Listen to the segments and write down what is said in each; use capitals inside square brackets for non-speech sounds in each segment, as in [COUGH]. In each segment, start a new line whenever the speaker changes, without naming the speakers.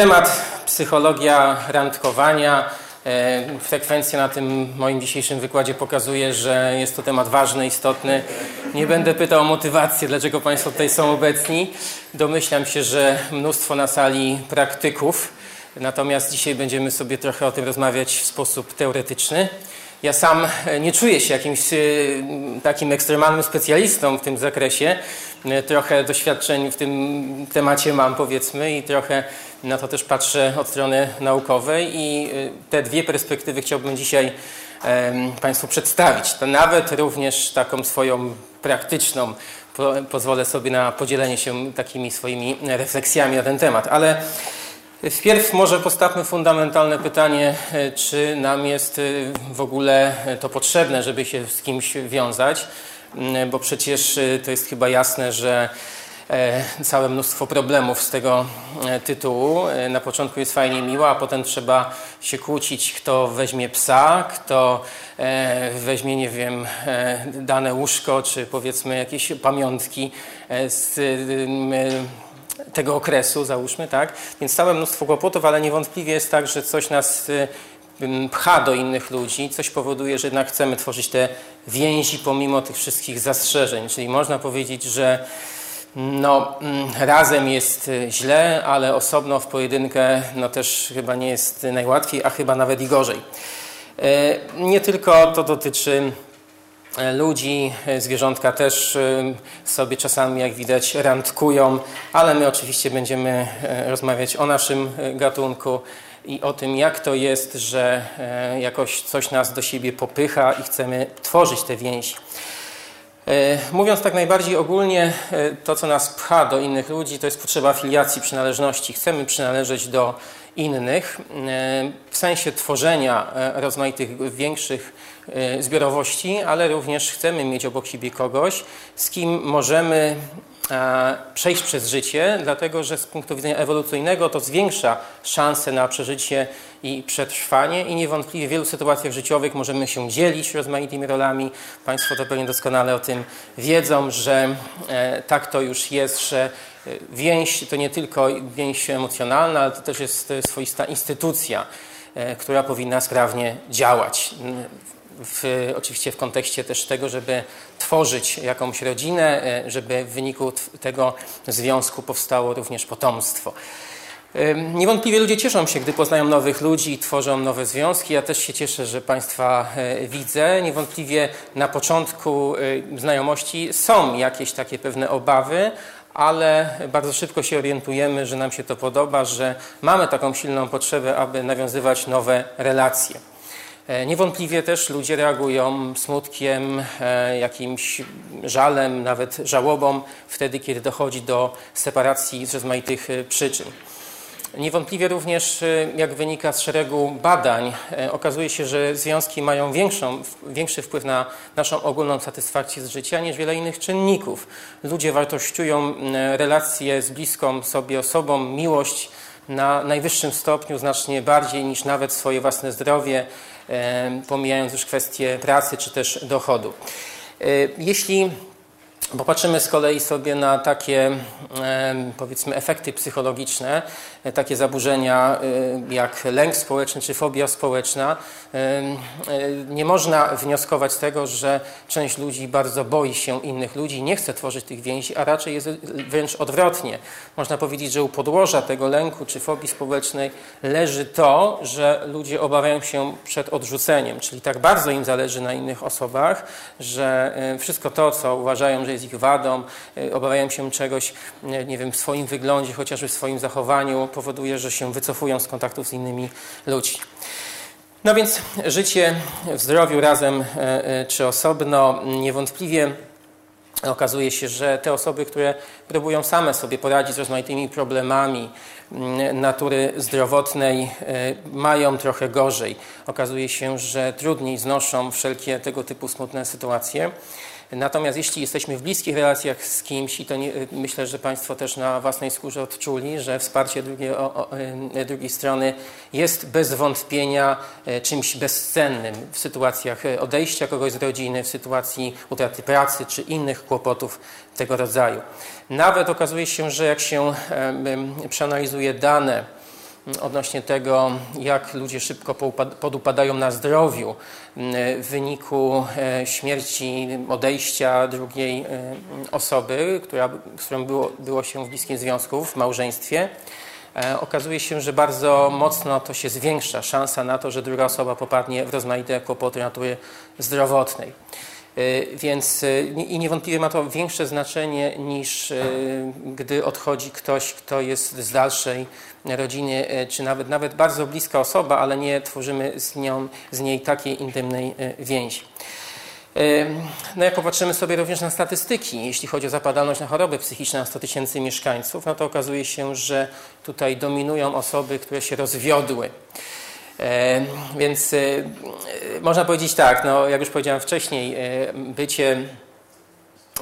Temat psychologia randkowania. E, frekwencja na tym moim dzisiejszym wykładzie pokazuje, że jest to temat ważny, istotny. Nie będę pytał o motywację, dlaczego Państwo tutaj są obecni. Domyślam się, że mnóstwo na sali praktyków. Natomiast dzisiaj będziemy sobie trochę o tym rozmawiać w sposób teoretyczny. Ja sam e, nie czuję się jakimś e, takim ekstremalnym specjalistą w tym zakresie. E, trochę doświadczeń w tym temacie mam, powiedzmy, i trochę na to też patrzę od strony naukowej. I te dwie perspektywy chciałbym dzisiaj Państwu przedstawić. To nawet również taką swoją praktyczną pozwolę sobie na podzielenie się takimi swoimi refleksjami na ten temat. Ale Wpierw może postawmy fundamentalne pytanie, e, czy nam jest w ogóle to potrzebne, żeby się z kimś wiązać, bo przecież to jest chyba jasne, że całe mnóstwo problemów z tego tytułu. Na początku jest fajnie miło, a potem trzeba się kłócić, kto weźmie psa, kto weźmie, nie wiem, dane łóżko, czy powiedzmy jakieś pamiątki z tego okresu, załóżmy, tak? Więc całe mnóstwo kłopotów, ale niewątpliwie jest tak, że coś nas y, pcha do innych ludzi, coś powoduje, że jednak chcemy tworzyć te więzi pomimo tych wszystkich zastrzeżeń. Czyli można powiedzieć, że no, razem jest y, źle, ale osobno w pojedynkę no też chyba nie jest najłatwiej, a chyba nawet i gorzej. Y, nie tylko to dotyczy E, ludzi, zwierzątka też sobie czasami, jak widać, randkują, ale my oczywiście będziemy rozmawiać o naszym gatunku i o tym, jak to jest, że jakoś coś nas do siebie popycha i chcemy tworzyć te więzi. Mówiąc tak najbardziej ogólnie, to co nas pcha do innych ludzi, to jest potrzeba afiliacji, przynależności. Chcemy przynależeć do innych w sensie tworzenia rozmaitych większych E, zbiorowości, ale również chcemy mieć obok siebie kogoś, z kim możemy e, przejść przez życie, dlatego że z punktu widzenia ewolucyjnego to zwiększa szanse na przeżycie i przetrwanie i niewątpliwie w wielu sytuacjach życiowych możemy się dzielić rozmaitymi rolami. Państwo to pewnie doskonale o tym wiedzą, że e, tak to już jest, że więź to nie tylko więź emocjonalna, ale to też jest swoista instytucja, która powinna sprawnie działać w, oczywiście w kontekście też tego, żeby tworzyć jakąś rodzinę, e, żeby w wyniku tego związku powstało również potomstwo. Niewątpliwie ludzie cieszą się, gdy poznają nowych ludzi i tworzą nowe związki. Ja też się cieszę, że Państwa e, widzę. Niewątpliwie na początku e, znajomości są jakieś takie pewne obawy, ale bardzo szybko się orientujemy, że nam się to podoba, że mamy taką silną potrzebę, aby nawiązywać nowe relacje. E, niewątpliwie też ludzie reagują smutkiem, e, jakimś żalem, nawet żałobą wtedy, kiedy dochodzi do separacji z rozmaitych e, przyczyn. Niewątpliwie również, jak wynika z szeregu badań, okazuje się, że związki mają większą, większy wpływ na naszą ogólną satysfakcję z życia niż wiele innych czynników. Ludzie wartościują relacje z bliską sobie osobą, miłość na najwyższym stopniu, znacznie bardziej niż nawet swoje własne zdrowie, pomijając już kwestie pracy czy też dochodu. E, jeśli Popatrzymy z kolei sobie na takie, powiedzmy, efekty psychologiczne, takie zaburzenia e, jak lęk społeczny czy fobia społeczna. E, nie można wnioskować tego, że część ludzi bardzo boi się innych ludzi, nie chce tworzyć tych więzi, a raczej jest wręcz odwrotnie. Można powiedzieć, że u podłoża tego lęku czy fobii społecznej leży to, że ludzie obawiają się przed odrzuceniem, czyli tak bardzo im zależy na innych osobach, że e, wszystko to, co uważają, że jest ich wadą, e, obawiają się czegoś, e, nie wiem, w swoim wyglądzie, chociażby w swoim zachowaniu, powoduje, że się wycofują z kontaktów z innymi ludźmi. No więc życie w zdrowiu razem e, czy osobno niewątpliwie okazuje się, że te osoby, które próbują same sobie poradzić z rozmaitymi problemami mm, natury zdrowotnej, mają trochę gorzej. Okazuje się, że trudniej znoszą wszelkie tego typu smutne sytuacje. Natomiast jeśli jesteśmy w bliskich relacjach z kimś, i to nie, myślę, że Państwo też na własnej skórze odczuli, że wsparcie drugiej, o, o, e, drugiej strony jest bez wątpienia e, czymś bezcennym w sytuacjach e, odejścia kogoś z rodziny, w sytuacji utraty pracy czy innych kłopotów tego rodzaju. Nawet okazuje się, że jak się przeanalizuje dane, odnośnie tego, jak ludzie szybko podupadają na zdrowiu w wyniku śmierci, odejścia drugiej osoby, która, z którą było, było się w bliskim związku, w małżeństwie. Okazuje się, że bardzo mocno to się zwiększa szansa na to, że druga osoba popadnie w rozmaite kłopoty natury zdrowotnej. E, więc e, i niewątpliwie ma to większe znaczenie niż e, gdy odchodzi ktoś, kto jest z dalszej rodziny, czy nawet, nawet bardzo bliska osoba, ale nie tworzymy z, nią, z niej takiej intymnej więzi. No jak popatrzymy sobie również na statystyki, jeśli chodzi o zapadalność na choroby psychiczne na 100 tysięcy mieszkańców, no to okazuje się, że tutaj dominują osoby, które się rozwiodły. Więc e, można powiedzieć tak, no, jak już powiedziałem wcześniej, e, bycie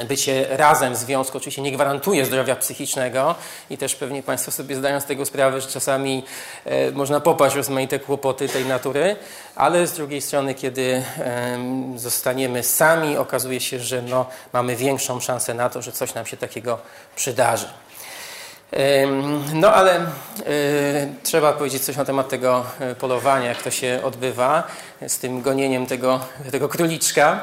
bycie razem w związku oczywiście nie gwarantuje zdrowia psychicznego i też pewnie Państwo sobie zdają z tego sprawę, że czasami e, można popaść w rozmaite kłopoty tej natury, ale z drugiej strony, kiedy zostaniemy sami, okazuje się, że no, mamy większą szansę na to, że coś nam się takiego przydarzy. No ale e, trzeba powiedzieć coś na temat tego e, polowania, jak to się odbywa z tym gonieniem tego, tego króliczka.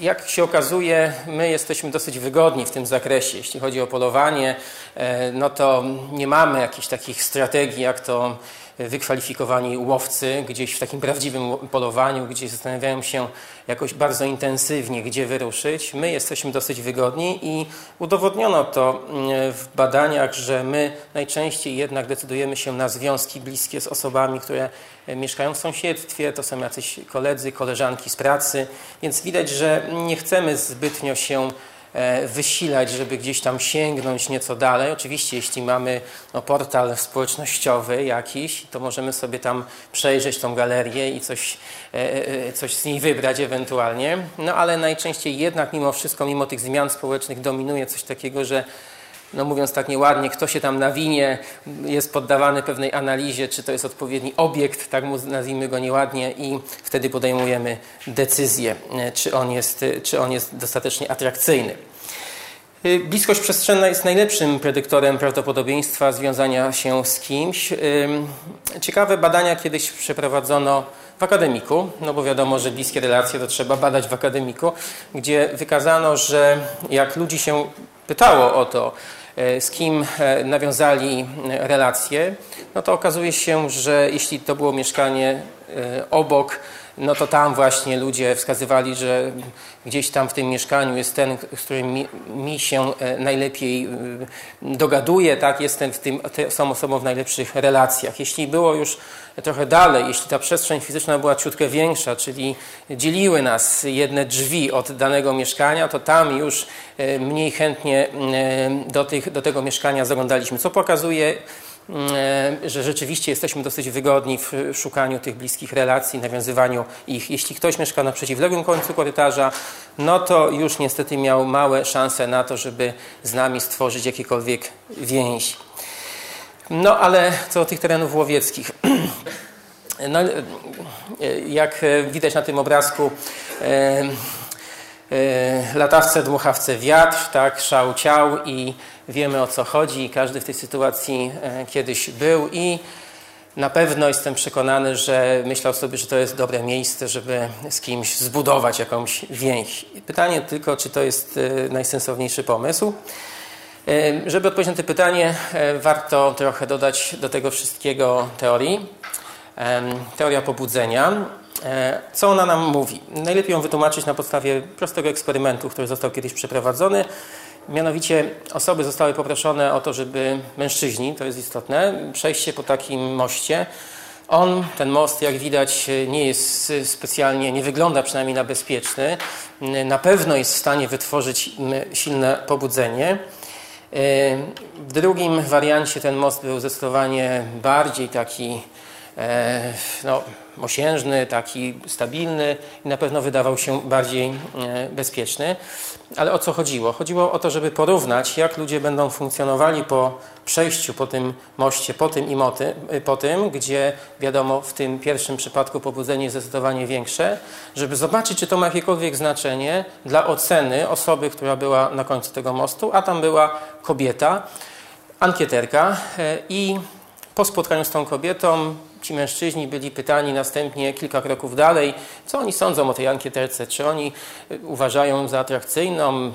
Jak się okazuje, my jesteśmy dosyć wygodni w tym zakresie. Jeśli chodzi o polowanie, e, no to nie mamy jakichś takich strategii, jak to wykwalifikowani łowcy gdzieś w takim prawdziwym polowaniu, gdzie zastanawiają się jakoś bardzo intensywnie, gdzie wyruszyć. My jesteśmy dosyć wygodni i udowodniono to mm, w badaniach, że my najczęściej jednak decydujemy się na związki bliskie z osobami, które mieszkają w sąsiedztwie, to są jacyś koledzy, koleżanki z pracy, więc widać, że nie chcemy zbytnio się E, wysilać, żeby gdzieś tam sięgnąć nieco dalej. Oczywiście, jeśli mamy no, portal społecznościowy jakiś, to możemy sobie tam przejrzeć tą galerię i coś, e, e, coś z niej wybrać ewentualnie. No ale najczęściej jednak mimo wszystko, mimo tych zmian społecznych dominuje coś takiego, że no mówiąc tak nieładnie, kto się tam nawinie, jest poddawany pewnej analizie, czy to jest odpowiedni obiekt, tak nazwijmy go nieładnie, i wtedy podejmujemy decyzję, czy on jest, czy on jest dostatecznie atrakcyjny. Y, bliskość przestrzenna jest najlepszym predyktorem prawdopodobieństwa związania się z kimś. Ciekawe badania kiedyś przeprowadzono w akademiku, no bo wiadomo, że bliskie relacje to trzeba badać w akademiku, gdzie wykazano, że jak ludzi się pytało o to, e, z kim e, nawiązali relacje, no to okazuje się, że jeśli to było mieszkanie e, obok no to tam właśnie ludzie wskazywali, że gdzieś tam w tym mieszkaniu jest ten, z którym mi, mi się e, najlepiej e, dogaduje, tak, jestem w tym, są osobą w najlepszych relacjach. Jeśli było już trochę dalej, jeśli ta przestrzeń fizyczna była ciutkę większa, czyli dzieliły nas jedne drzwi od danego mieszkania, to tam już e, mniej chętnie do, tych, do tego mieszkania zaglądaliśmy, co pokazuje, że rzeczywiście jesteśmy dosyć wygodni w szukaniu tych bliskich relacji, nawiązywaniu ich. Jeśli ktoś mieszka na przeciwległym końcu korytarza, no to już niestety miał małe szanse na to, żeby z nami stworzyć jakiekolwiek więź. No ale co do tych terenów łowieckich. [CLEARS THROAT] No, e, jak widać na tym obrazku, e, latawce, dmuchawce wiatr, tak, szał ciał i wiemy o co chodzi. Każdy w tej sytuacji e, kiedyś był i na pewno jestem przekonany, że myślał sobie, że to jest dobre miejsce, żeby z kimś zbudować jakąś więź. Pytanie tylko, czy to jest e, najsensowniejszy pomysł. E, żeby odpowiedzieć na to pytanie, warto trochę dodać do tego wszystkiego teorii. Teoria pobudzenia. Co ona nam mówi? Najlepiej ją wytłumaczyć na podstawie prostego eksperymentu, który został kiedyś przeprowadzony. Mianowicie osoby zostały poproszone o to, żeby mężczyźni, to jest istotne, przejście po takim moście. On, ten most, jak widać, nie jest specjalnie, nie wygląda przynajmniej na bezpieczny. Na pewno jest w stanie wytworzyć silne pobudzenie. W drugim wariancie ten most był zdecydowanie bardziej taki E, no, mosiężny, taki stabilny i na pewno wydawał się bardziej e, bezpieczny. Ale o co chodziło? Chodziło o to, żeby porównać, jak ludzie będą funkcjonowali po przejściu po tym moście, po tym i moty, e, po tym, gdzie wiadomo, w tym pierwszym przypadku pobudzenie jest zdecydowanie większe, żeby zobaczyć, czy to ma jakiekolwiek znaczenie dla oceny osoby, która była na końcu tego mostu, a tam była kobieta ankieterka i po spotkaniu z tą kobietą ci mężczyźni byli pytani następnie kilka kroków dalej, co oni sądzą o tej ankieterce, czy oni uważają za atrakcyjną.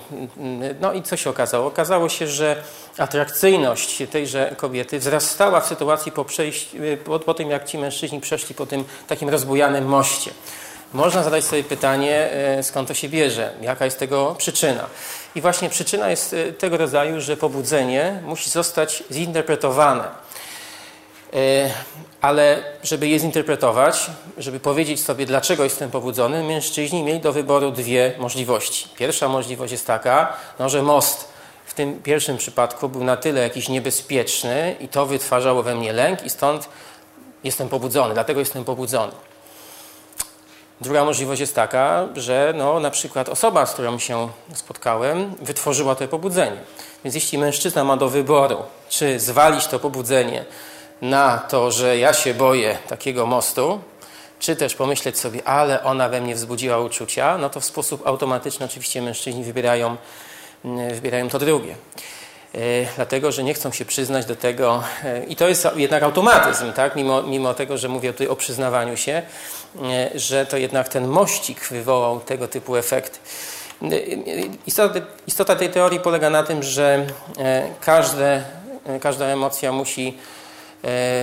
No i co się okazało? Okazało się, że atrakcyjność tejże kobiety wzrastała w sytuacji po, po, po tym, jak ci mężczyźni przeszli po tym takim rozbujanym moście. Można zadać sobie pytanie, skąd to się bierze, jaka jest tego przyczyna. I właśnie przyczyna jest tego rodzaju, że pobudzenie musi zostać zinterpretowane. E, ale żeby je zinterpretować, żeby powiedzieć sobie, dlaczego jestem pobudzony, mężczyźni mieli do wyboru dwie możliwości. Pierwsza możliwość jest taka, no, że most w tym pierwszym przypadku był na tyle jakiś niebezpieczny i to wytwarzało we mnie lęk i stąd jestem pobudzony, dlatego jestem pobudzony. Druga możliwość jest taka, że no, na przykład osoba, z którą się spotkałem, wytworzyła to pobudzenie. Więc jeśli mężczyzna ma do wyboru, czy zwalić to pobudzenie na to, że ja się boję takiego mostu, czy też pomyśleć sobie, ale ona we mnie wzbudziła uczucia, no to w sposób automatyczny oczywiście mężczyźni wybierają, mm, wybierają to drugie. E, dlatego, że nie chcą się przyznać do tego, e, i to jest jednak automatyzm, tak? mimo, mimo tego, że mówię tutaj o przyznawaniu się, e, że to jednak ten mościk wywołał tego typu efekt. Istota, istota tej teorii polega na tym, że każde, każda emocja musi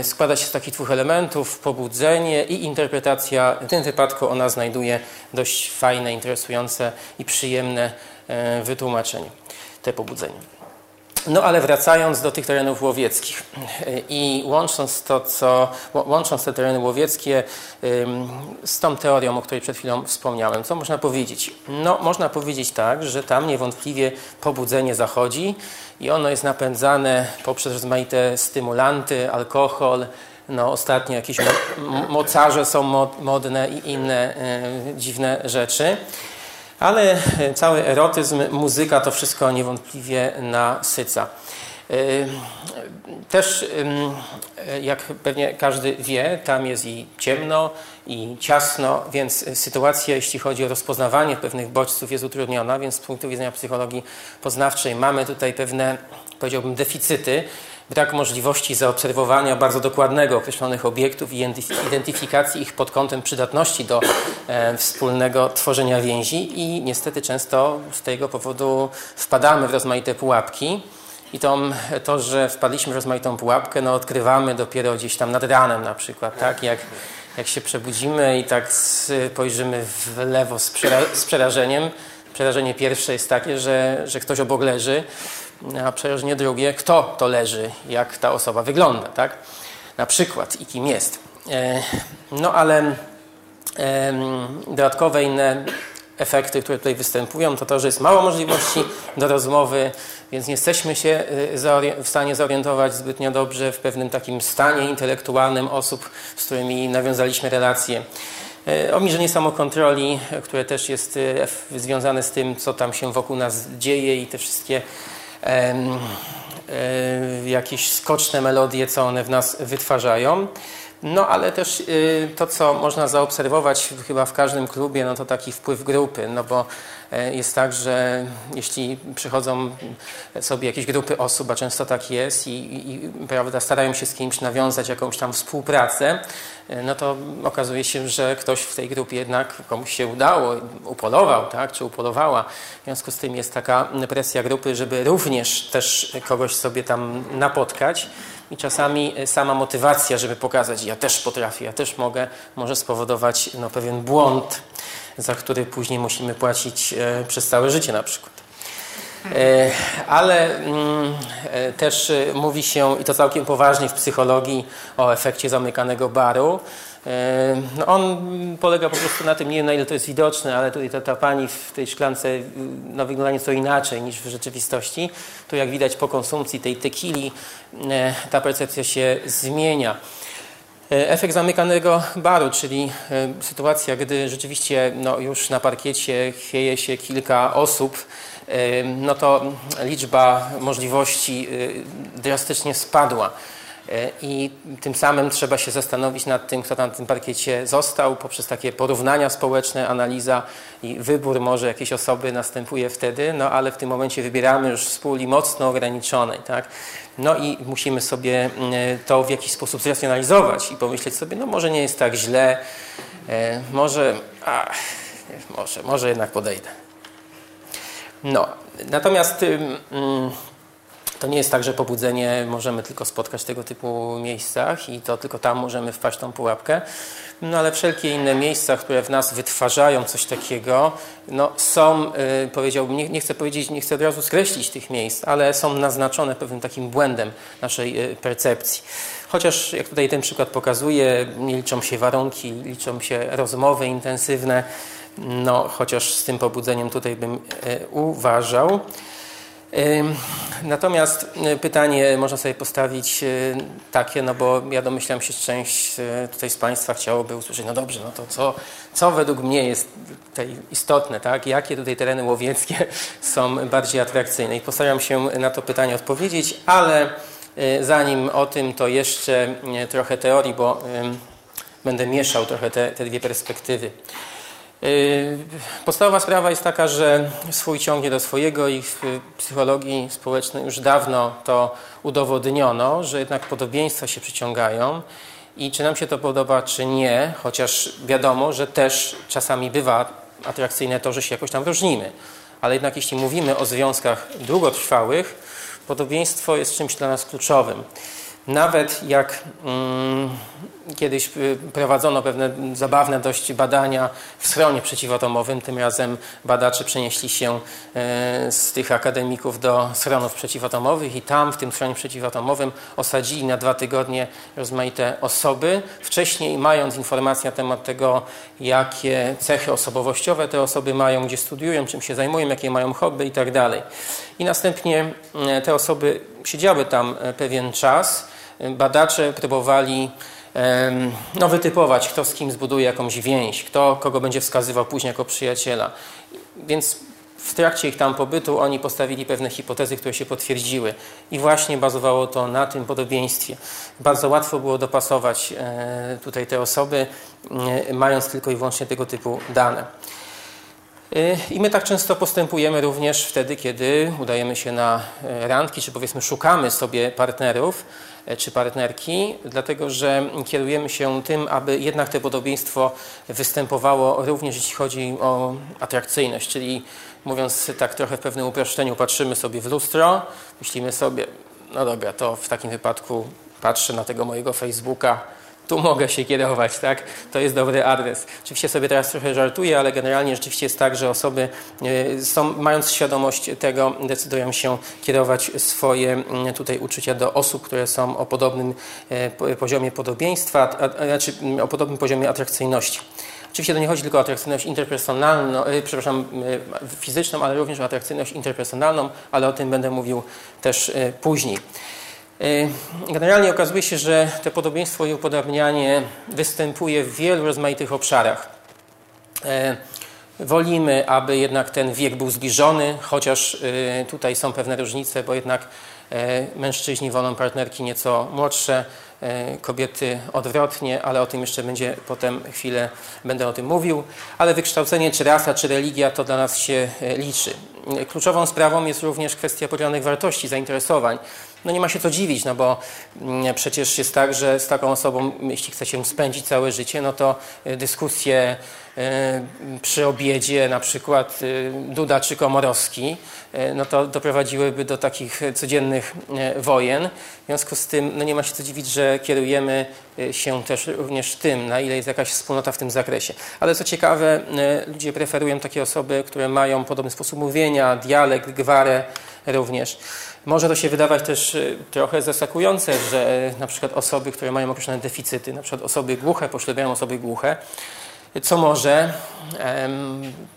składa się z takich dwóch elementów, pobudzenie i interpretacja. W tym wypadku ona znajduje dość fajne, interesujące i przyjemne e, wytłumaczenie, te pobudzenie. No ale wracając do tych terenów łowieckich i łącząc to, co, łącząc te tereny łowieckie z tą teorią, o której przed chwilą wspomniałem, co można powiedzieć? No, można powiedzieć tak, że tam niewątpliwie pobudzenie zachodzi i ono jest napędzane poprzez rozmaite stymulanty, alkohol, no, ostatnio jakieś mocarze są modne i inne e, dziwne rzeczy. Ale e, cały erotyzm, muzyka to wszystko niewątpliwie nasyca. E, też, e, jak pewnie każdy wie, tam jest i ciemno, i ciasno, więc sytuacja, jeśli chodzi o rozpoznawanie pewnych bodźców, jest utrudniona, więc z punktu widzenia psychologii poznawczej mamy tutaj pewne, powiedziałbym, deficyty, brak możliwości zaobserwowania bardzo dokładnego określonych obiektów i identyfikacji ich pod kątem przydatności do e, wspólnego tworzenia więzi i niestety często z tego powodu wpadamy w rozmaite pułapki. I to, to, że wpadliśmy w rozmaitą pułapkę, no odkrywamy dopiero gdzieś tam nad ranem na przykład, tak? Jak, jak się przebudzimy i tak spojrzymy w lewo z, przera z przerażeniem. Przerażenie pierwsze jest takie, że, że ktoś obok leży, a przerażenie drugie, kto to leży, jak ta osoba wygląda, tak? Na przykład i kim jest. E, no ale dodatkowe inne efekty, które tutaj występują, to to, że jest mało możliwości do rozmowy, więc nie jesteśmy się y, w stanie zorientować zbytnio dobrze w pewnym takim stanie intelektualnym osób, z którymi nawiązaliśmy relacje. E, Obniżenie samokontroli, które też jest y, związane z tym, co tam się wokół nas dzieje i te wszystkie jakieś skoczne melodie, co one w nas wytwarzają. No ale też y, to, co można zaobserwować chyba w każdym klubie, no to taki wpływ grupy, no bo jest tak, że jeśli przychodzą sobie jakieś grupy osób, a często tak jest i, i prawda, starają się z kimś nawiązać jakąś tam współpracę, e, no to okazuje się, że ktoś w tej grupie jednak komuś się udało, upolował, tak, czy upolowała. W związku z tym jest taka presja grupy, żeby również też kogoś sobie tam napotkać i czasami e, sama motywacja, żeby pokazać, ja też potrafię, ja też mogę, może spowodować no, pewien błąd, za który później musimy płacić e, przez całe życie na przykład. E, ale mm, e, też mówi się, i to całkiem poważnie w psychologii, o efekcie zamykanego baru. No on polega po prostu na tym, nie wiem na ile to jest widoczne, ale tutaj ta, ta pani w tej szklance no, wygląda nieco inaczej niż w rzeczywistości. Tu jak widać po konsumpcji tej tequili e, ta percepcja się zmienia. E, efekt zamykanego baru, czyli sytuacja, gdy rzeczywiście no, już na parkiecie chwieje się kilka osób, no to liczba możliwości drastycznie spadła. E, I tym samym trzeba się zastanowić nad tym, kto tam w tym parkiecie został, poprzez takie porównania społeczne, analiza i wybór może jakiejś osoby następuje wtedy, no ale w tym momencie wybieramy już z mocno ograniczonej, tak? No i musimy sobie mm, to w jakiś sposób zracjonalizować i pomyśleć sobie, no może nie jest tak źle, e, może, a, może, może jednak podejdę. No, natomiast to nie jest tak, że pobudzenie możemy tylko spotkać w tego typu miejscach i to tylko tam możemy wpaść tą pułapkę. No ale wszelkie inne miejsca, które w nas wytwarzają coś takiego, no są, yy, powiedziałbym, nie, nie, chcę powiedzieć, nie chcę od razu skreślić tych miejsc, ale są naznaczone pewnym takim błędem naszej yy, percepcji. Chociaż, jak tutaj ten przykład pokazuje, nie liczą się warunki, liczą się rozmowy intensywne, no chociaż z tym pobudzeniem tutaj bym yy, uważał. Natomiast e, pytanie można sobie postawić e, takie, no bo ja domyślam się, że część e, tutaj z Państwa chciałoby usłyszeć, no dobrze, no to co, co według mnie jest tutaj istotne, tak? Jakie tutaj tereny łowieckie [LAUGHS] są bardziej atrakcyjne? I postaram się na to pytanie odpowiedzieć, ale zanim o tym, to jeszcze trochę teorii, bo będę mieszał trochę te, te dwie perspektywy. Yy, podstawowa sprawa jest taka, że swój ciągnie do swojego i w psychologii społecznej już dawno to udowodniono, że jednak podobieństwa się przyciągają i czy nam się to podoba, czy nie, chociaż wiadomo, że też czasami bywa atrakcyjne to, że się jakoś tam różnimy. Ale jednak jeśli mówimy o związkach długotrwałych, podobieństwo jest czymś dla nas kluczowym. Nawet jak mm, kiedyś y, prowadzono pewne zabawne dość badania w schronie przeciwatomowym, tym razem badacze przenieśli się e, z tych akademików do schronów przeciwatomowych i tam w tym schronie przeciwatomowym osadzili na dwa tygodnie rozmaite osoby, wcześniej mając informacje na temat tego, jakie cechy osobowościowe te osoby mają, gdzie studiują, czym się zajmują, jakie mają hobby i tak. I następnie e, te osoby siedziały tam pewien czas, badacze próbowali no, wytypować, kto z kim zbuduje jakąś więź, kto kogo będzie wskazywał później jako przyjaciela. Więc w trakcie ich tam pobytu oni postawili pewne hipotezy, które się potwierdziły. I właśnie bazowało to na tym podobieństwie. Bardzo łatwo było dopasować e, tutaj te osoby, e, mając tylko i wyłącznie tego typu dane. E, I my tak często postępujemy również wtedy, kiedy udajemy się na randki, czy powiedzmy szukamy sobie partnerów czy partnerki, dlatego że kierujemy się tym, aby jednak to podobieństwo występowało również jeśli chodzi o atrakcyjność, czyli mówiąc tak trochę w pewnym uproszczeniu, patrzymy sobie w lustro, myślimy sobie, no dobra, to w takim wypadku patrzę na tego mojego Facebooka, tu mogę się kierować, tak? To jest dobry adres. Oczywiście sobie teraz trochę żartuję, ale generalnie rzeczywiście jest tak, że osoby e, są, mając świadomość tego, decydują się kierować swoje mm, tutaj uczucia do osób, które są o podobnym e, poziomie podobieństwa, a, znaczy mm, o podobnym poziomie atrakcyjności. Oczywiście to nie chodzi tylko o atrakcyjność interpersonalną, przepraszam, fizyczną, ale również o atrakcyjność interpersonalną, ale o tym będę mówił też później. E, generalnie okazuje się, że to podobieństwo i upodobnianie występuje w wielu rozmaitych obszarach. E, wolimy, aby jednak ten wiek był zbliżony, chociaż e, tutaj są pewne różnice, bo jednak mężczyźni wolą partnerki nieco młodsze, kobiety odwrotnie, ale o tym jeszcze będzie potem chwilę będę o tym mówił. Ale wykształcenie, czy rasa, czy religia to dla nas się liczy. Kluczową sprawą jest również kwestia podzielonych wartości, zainteresowań. No nie ma się co dziwić, no bo mm, przecież jest tak, że z taką osobą, jeśli chcecie spędzić całe życie, no to y, dyskusje y, przy obiedzie, na przykład y, Duda czy Komorowski, no to doprowadziłyby do takich codziennych wojen. W związku z tym no nie ma się co dziwić, że kierujemy się też również tym, na ile jest jakaś wspólnota w tym zakresie. Ale co ciekawe, ludzie preferują takie osoby, które mają podobny sposób mówienia, dialekt, gwarę również. Może to się wydawać też y, trochę zaskakujące, że y, na przykład osoby, które mają określone deficyty, na przykład osoby głuche poślubiają osoby głuche, co może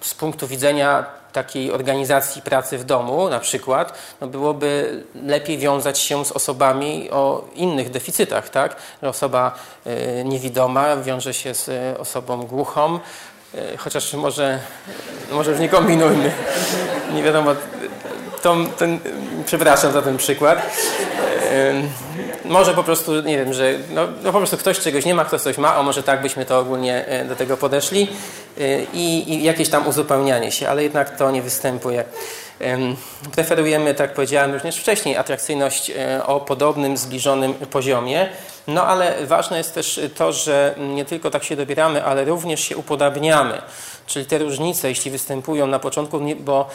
z punktu widzenia takiej organizacji pracy w domu na przykład, no byłoby lepiej wiązać się z osobami o innych deficytach, tak? Osoba y, niewidoma wiąże się z osobą głuchą, chociaż może, może już nie kombinujmy. Nie wiadomo, przepraszam za ten przykład. może po prostu, nie wiem, że no, no, po prostu ktoś czegoś nie ma, ktoś coś ma, a może tak byśmy to ogólnie e, do tego podeszli i, i jakieś tam uzupełnianie się, ale jednak to nie występuje. Preferujemy, tak jak powiedziałem również wcześniej, atrakcyjność e, o podobnym, zbliżonym poziomie. No ale ważne jest też to, że nie tylko tak się dobieramy, ale również się upodabniamy. Czyli te różnice, jeśli występują na początku, bo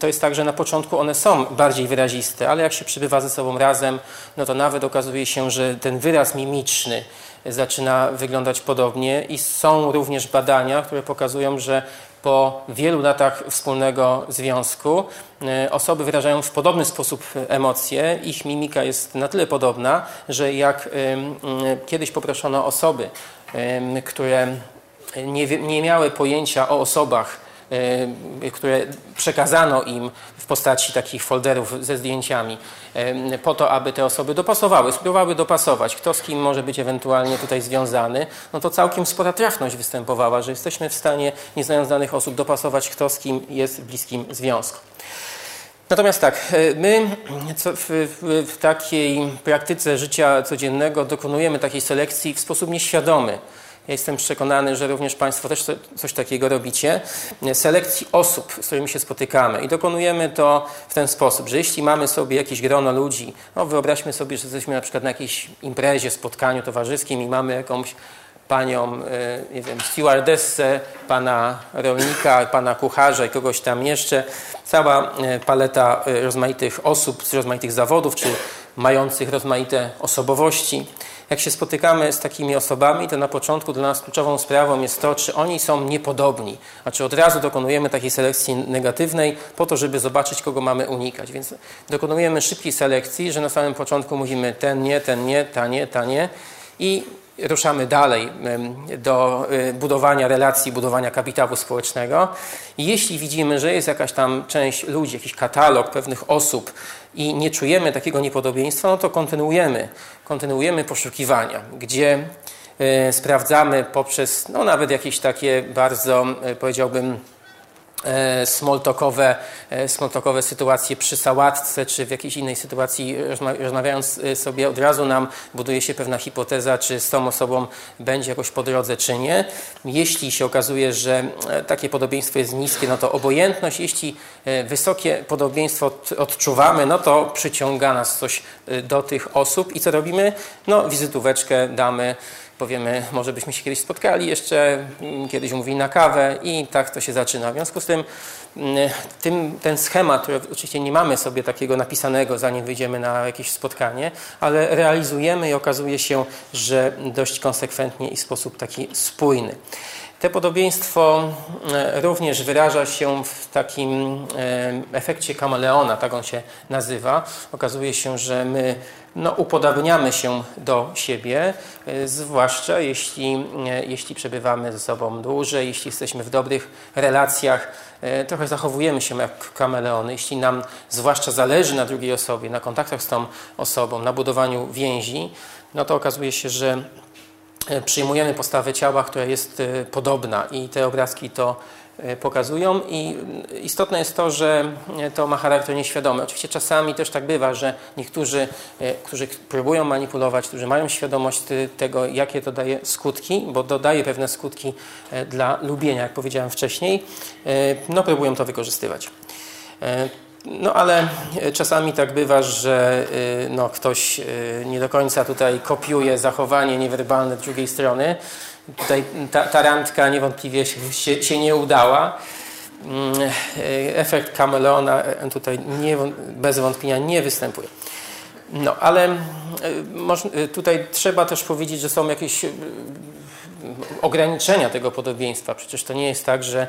to jest tak, że na początku one są bardziej wyraziste, ale jak się przybywa ze sobą razem, no to nawet okazuje się, że ten wyraz mimiczny zaczyna wyglądać podobnie i są również badania, które pokazują, że po wielu latach wspólnego związku e, osoby wyrażają w podobny sposób emocje. Ich mimika jest na tyle podobna, że jak kiedyś poproszono osoby, które nie, nie miały pojęcia o osobach, E, które przekazano im postaci takich folderów ze zdjęciami, po to, aby te osoby dopasowały, spróbowały dopasować, kto z kim może być ewentualnie tutaj związany, no to całkiem spora trafność występowała, że jesteśmy w stanie, nie znając danych osób, dopasować, kto z kim jest w bliskim związku. Natomiast tak, e, my w, takiej praktyce życia codziennego dokonujemy takiej selekcji w sposób nieświadomy. Ja jestem przekonany, że również Państwo też coś takiego robicie. Selekcji osób, z którymi się spotykamy. I dokonujemy to w ten sposób, że jeśli mamy sobie jakieś grono ludzi, no wyobraźmy sobie, że jesteśmy na przykład na jakiejś imprezie, spotkaniu towarzyskim i mamy jakąś panią, e, nie wiem, stewardessę, pana rolnika, pana kucharza i kogoś tam jeszcze. Cała e, paleta e, rozmaitych osób z rozmaitych zawodów, czy mających rozmaite osobowości. Jak się spotykamy z takimi osobami, to na początku dla nas kluczową sprawą jest to, czy oni są niepodobni, a czy od razu dokonujemy takiej selekcji negatywnej po to, żeby zobaczyć, kogo mamy unikać. Więc dokonujemy szybkiej selekcji, że na samym początku mówimy ten nie, ten nie, ta nie, ta nie i ruszamy dalej do y, budowania relacji, budowania kapitału społecznego. Jeśli widzimy, że jest jakaś tam część ludzi, jakiś katalog pewnych osób i nie czujemy takiego niepodobieństwa, no to kontynuujemy, kontynuujemy poszukiwania, gdzie y, sprawdzamy poprzez no, nawet jakieś takie bardzo, y, powiedziałbym, E, smoltokowe, e, smoltokowe sytuacje przy sałatce czy w jakiejś innej sytuacji, rozmawiając e, sobie, od razu nam buduje się pewna hipoteza, czy z tą osobą będzie jakoś po drodze, czy nie. Jeśli się okazuje, że takie podobieństwo jest niskie, no to obojętność. Jeśli wysokie podobieństwo odczuwamy, no to przyciąga nas coś do tych osób. I co robimy? No, wizytóweczkę damy powiemy, może byśmy się kiedyś spotkali jeszcze, mm, kiedyś umówili na kawę i tak to się zaczyna. W związku z tym, mm, tym ten schemat, który oczywiście nie mamy sobie takiego napisanego, zanim wyjdziemy na jakieś spotkanie, ale realizujemy i okazuje się, że dość konsekwentnie i w sposób taki spójny. Te podobieństwo mm, również wyraża się w takim efekcie kameleona, tak on się nazywa. Okazuje się, że my no, upodabniamy się do siebie, e, zwłaszcza jeśli, e, jeśli przebywamy ze sobą dłużej, jeśli jesteśmy w dobrych relacjach, e, trochę zachowujemy się jak kameleony. Jeśli nam zwłaszcza zależy na drugiej osobie, na kontaktach z tą osobą, na budowaniu więzi, no to okazuje się, że przyjmujemy postawę ciała, która jest podobna i te obrazki to pokazują i istotne jest to, że to ma charakter nieświadomy. Oczywiście czasami też tak bywa, że niektórzy, e, którzy próbują manipulować, którzy mają świadomość tego, jakie to daje skutki, bo dodaje pewne skutki e, dla lubienia, jak powiedziałem wcześniej, no próbują to wykorzystywać. No ale czasami tak bywa, że no, ktoś nie do końca tutaj kopiuje zachowanie niewerbalne drugiej strony, Tutaj ta, ta randka niewątpliwie się, się nie udała. Mm, efekt kameleona tutaj nie, bez wątpienia nie występuje. No, ale y, tutaj trzeba też powiedzieć, że są jakieś ograniczenia tego podobieństwa. Przecież to nie jest tak, że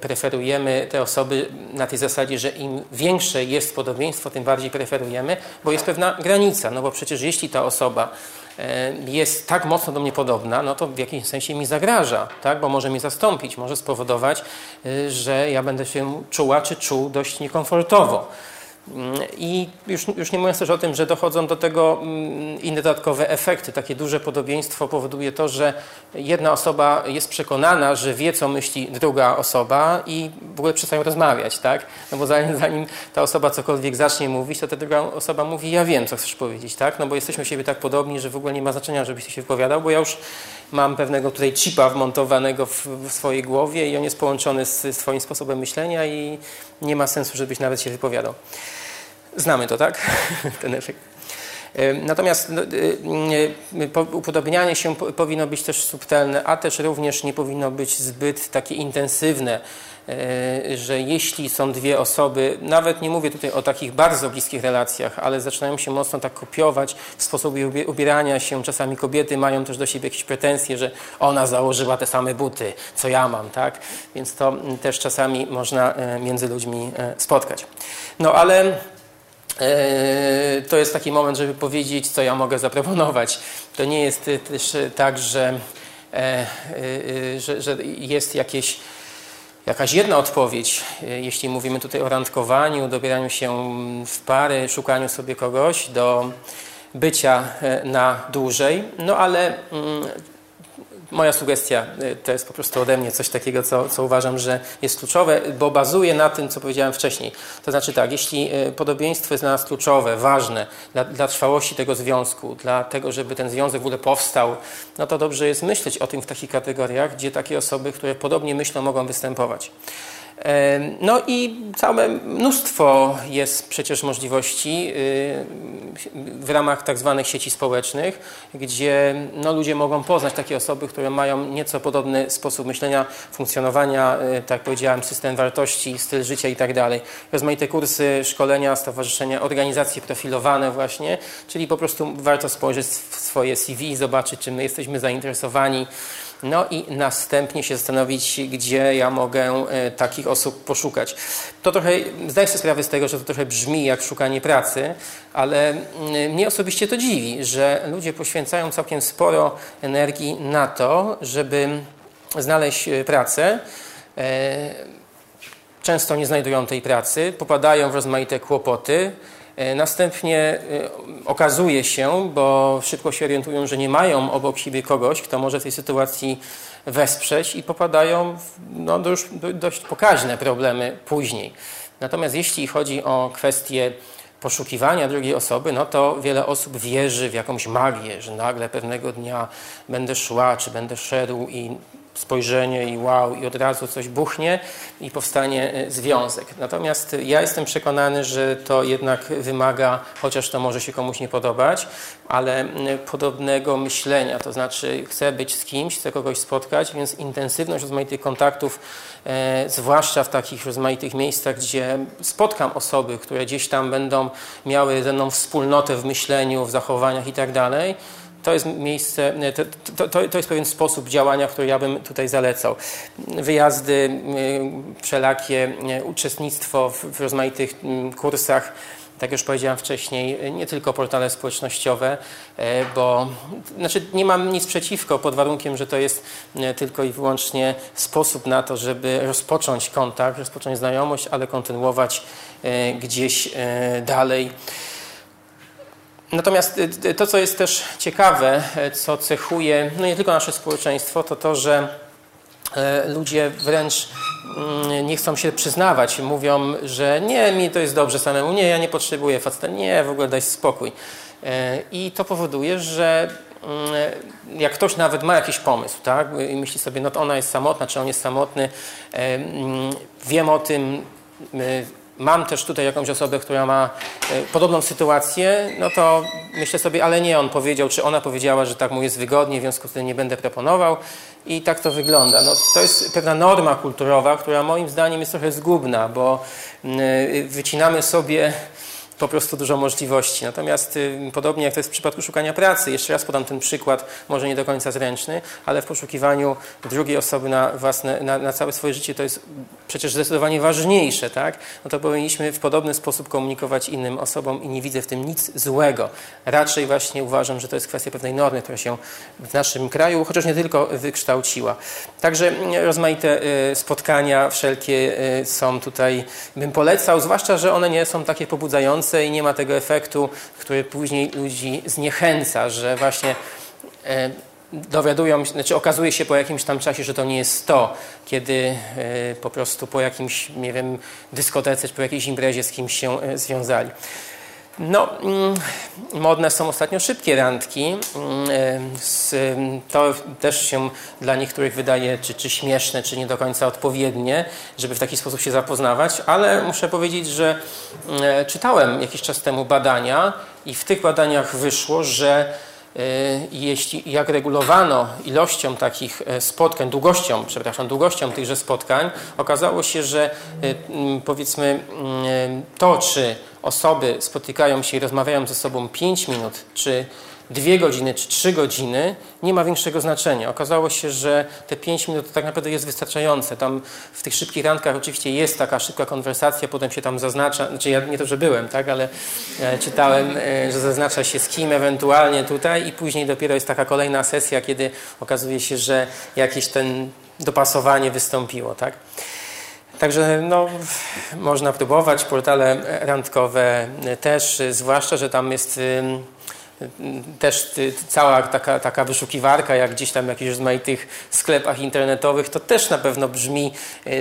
preferujemy te osoby na tej zasadzie, że im większe jest podobieństwo, tym bardziej preferujemy, bo jest pewna granica. No bo przecież jeśli ta osoba E, jest tak mocno do mnie podobna, no to w jakimś sensie mi zagraża, tak? bo może mnie zastąpić, może spowodować, e, że ja będę się czuła czy czuł dość niekomfortowo. I już, już nie mówiąc też o tym, że dochodzą do tego mm, inne dodatkowe efekty. Takie duże podobieństwo powoduje to, że jedna osoba jest przekonana, że wie, co myśli druga osoba i w ogóle przestają rozmawiać, tak? No bo zanim, zanim ta osoba cokolwiek zacznie mówić, to ta druga osoba mówi, ja wiem, co chcesz powiedzieć, tak? No bo jesteśmy siebie tak podobni, że w ogóle nie ma znaczenia, żebyś się wypowiadał, bo ja już mam pewnego tutaj chipa wmontowanego w, w swojej głowie i on jest połączony z, z twoim sposobem myślenia i nie ma sensu, żebyś nawet się wypowiadał. Znamy to, tak? [LAUGHS] Ten efekt. Natomiast no, y, y, upodobnianie się powinno być też subtelne, a też również nie powinno być zbyt takie intensywne, e, że jeśli są dwie osoby, nawet nie mówię tutaj o takich bardzo bliskich relacjach, ale zaczynają się mocno tak kopiować w sposobie ubierania się, czasami kobiety mają też do siebie jakieś pretensje, że ona założyła te same buty, co ja mam, tak? Więc to też czasami można e, między ludźmi e, spotkać. No ale E, to jest taki moment, żeby powiedzieć, co ja mogę zaproponować. To nie jest też tak, że, e, e, że, że jest jakieś, jakaś jedna odpowiedź, jeśli mówimy tutaj o randkowaniu, dobieraniu się w pary, szukaniu sobie kogoś do bycia na dłużej, no ale mm, Moja sugestia y, to jest po prostu ode mnie coś takiego, co, co uważam, że jest kluczowe, bo bazuje na tym, co powiedziałem wcześniej. To znaczy tak, jeśli y, podobieństwo jest dla nas kluczowe, ważne dla, dla trwałości tego związku, dla tego, żeby ten związek w ogóle powstał, no to dobrze jest myśleć o tym w takich kategoriach, gdzie takie osoby, które podobnie myślą, mogą występować. No i całe mnóstwo jest przecież możliwości y, w ramach tak zwanych sieci społecznych, gdzie no, ludzie mogą poznać takie osoby, które mają nieco podobny sposób myślenia, funkcjonowania, y, tak powiedziałem, system wartości, styl życia i tak dalej. Rozmaite kursy, szkolenia, stowarzyszenia, organizacje profilowane właśnie, czyli po prostu warto spojrzeć w swoje CV, zobaczyć, czym my jesteśmy zainteresowani, no i następnie się zastanowić, gdzie ja mogę e, takich osób poszukać. To trochę, zdaję sobie sprawę z tego, że to trochę brzmi jak szukanie pracy, ale mm, mnie osobiście to dziwi, że ludzie poświęcają całkiem sporo energii na to, żeby znaleźć e, pracę. E, często nie znajdują tej pracy, popadają w rozmaite kłopoty, następnie e, okazuje się, bo szybko się orientują, że nie mają obok siebie kogoś, kto może tej sytuacji wesprzeć i popadają w no, już dość pokaźne problemy później. Natomiast jeśli chodzi o kwestię poszukiwania drugiej osoby, no to wiele osób wierzy w jakąś magię, że nagle pewnego dnia będę szła, czy będę szedł i spojrzenie i wow, i od razu coś buchnie i powstanie e, związek. Natomiast ja jestem przekonany, że to jednak wymaga, chociaż to może się komuś nie podobać, ale podobnego myślenia, to znaczy chcę być z kimś, chcę kogoś spotkać, więc intensywność rozmaitych kontaktów, e, zwłaszcza w takich rozmaitych miejscach, gdzie spotkam osoby, które gdzieś tam będą miały ze mną wspólnotę w myśleniu, w zachowaniach i tak dalej, to jest miejsce, to, to, to, jest pewien sposób działania, który ja bym tutaj zalecał. Wyjazdy, wszelakie uczestnictwo w, rozmaitych kursach, tak już powiedziałem wcześniej, nie tylko portale społecznościowe, e, bo znaczy nie mam nic przeciwko pod warunkiem, że to jest tylko i wyłącznie sposób na to, żeby rozpocząć kontakt, rozpocząć znajomość, ale kontynuować e, gdzieś e, dalej. Natomiast y, y, to, co jest też ciekawe, e, co cechuje no nie tylko nasze społeczeństwo, to to, że ludzie wręcz mm, nie chcą się przyznawać. Mówią, że nie, mi to jest dobrze samemu, nie, ja nie potrzebuję faceta, nie, w ogóle daj spokój. I to powoduje, że mm, jak ktoś nawet ma jakiś pomysł, tak, i myśli sobie, no to ona jest samotna, czy on jest samotny, mm, wiem o tym, mam też tutaj jakąś osobę, która ma e, podobną sytuację, no to myślę sobie, ale nie on powiedział, czy ona powiedziała, że tak mu jest wygodnie, w związku z tym nie będę proponował i tak to wygląda. No, to jest pewna norma kulturowa, która moim zdaniem jest trochę zgubna, bo wycinamy sobie po prostu dużo możliwości. Natomiast y, podobnie jak to jest w przypadku szukania pracy, jeszcze raz podam ten przykład, może nie do końca zręczny, ale w poszukiwaniu drugiej osoby na, własne, na, na całe swoje życie to jest przecież zdecydowanie ważniejsze, tak? No to powinniśmy w podobny sposób komunikować innym osobom i nie widzę w tym nic złego. Raczej właśnie uważam, że to jest kwestia pewnej normy, która się w naszym kraju, chociaż nie tylko, wykształciła. Także mm, rozmaite y, spotkania wszelkie y, są tutaj, bym polecał, zwłaszcza, że one nie są takie pobudzające i nie ma tego efektu, który później ludzi zniechęca, że właśnie e, dowiadują, znaczy okazuje się po jakimś tam czasie, że to nie jest to, kiedy e, po prostu po jakimś, nie wiem, dyskotece czy po jakiejś imprezie z kimś się e, związali. No, mm, modne są ostatnio szybkie randki. Mm, to też się dla niektórych wydaje czy, czy śmieszne, czy nie do końca odpowiednie, żeby w taki sposób się zapoznawać, ale muszę powiedzieć, że mm, czytałem jakiś czas temu badania i w tych badaniach wyszło, że Y, jeśli, jak regulowano ilością takich e, spotkań, długością, przepraszam, długością tychże spotkań, okazało się, że powiedzmy to, czy osoby spotykają się i rozmawiają ze sobą 5 minut, czy dwie godziny czy trzy godziny nie ma większego znaczenia. Okazało się, że te pięć minut tak naprawdę jest wystarczające. Tam w tych szybkich randkach oczywiście jest taka szybka konwersacja, potem się tam zaznacza, znaczy ja nie to, że byłem, tak, ale e, czytałem, e, że zaznacza się z kim ewentualnie tutaj i później dopiero jest taka kolejna sesja, kiedy okazuje się, że jakieś ten dopasowanie wystąpiło, tak. Także no, można próbować, portale randkowe też, zwłaszcza, że tam jest też cała taka, taka wyszukiwarka, jak gdzieś tam w jakichś rozmaitych sklepach internetowych, to też na pewno brzmi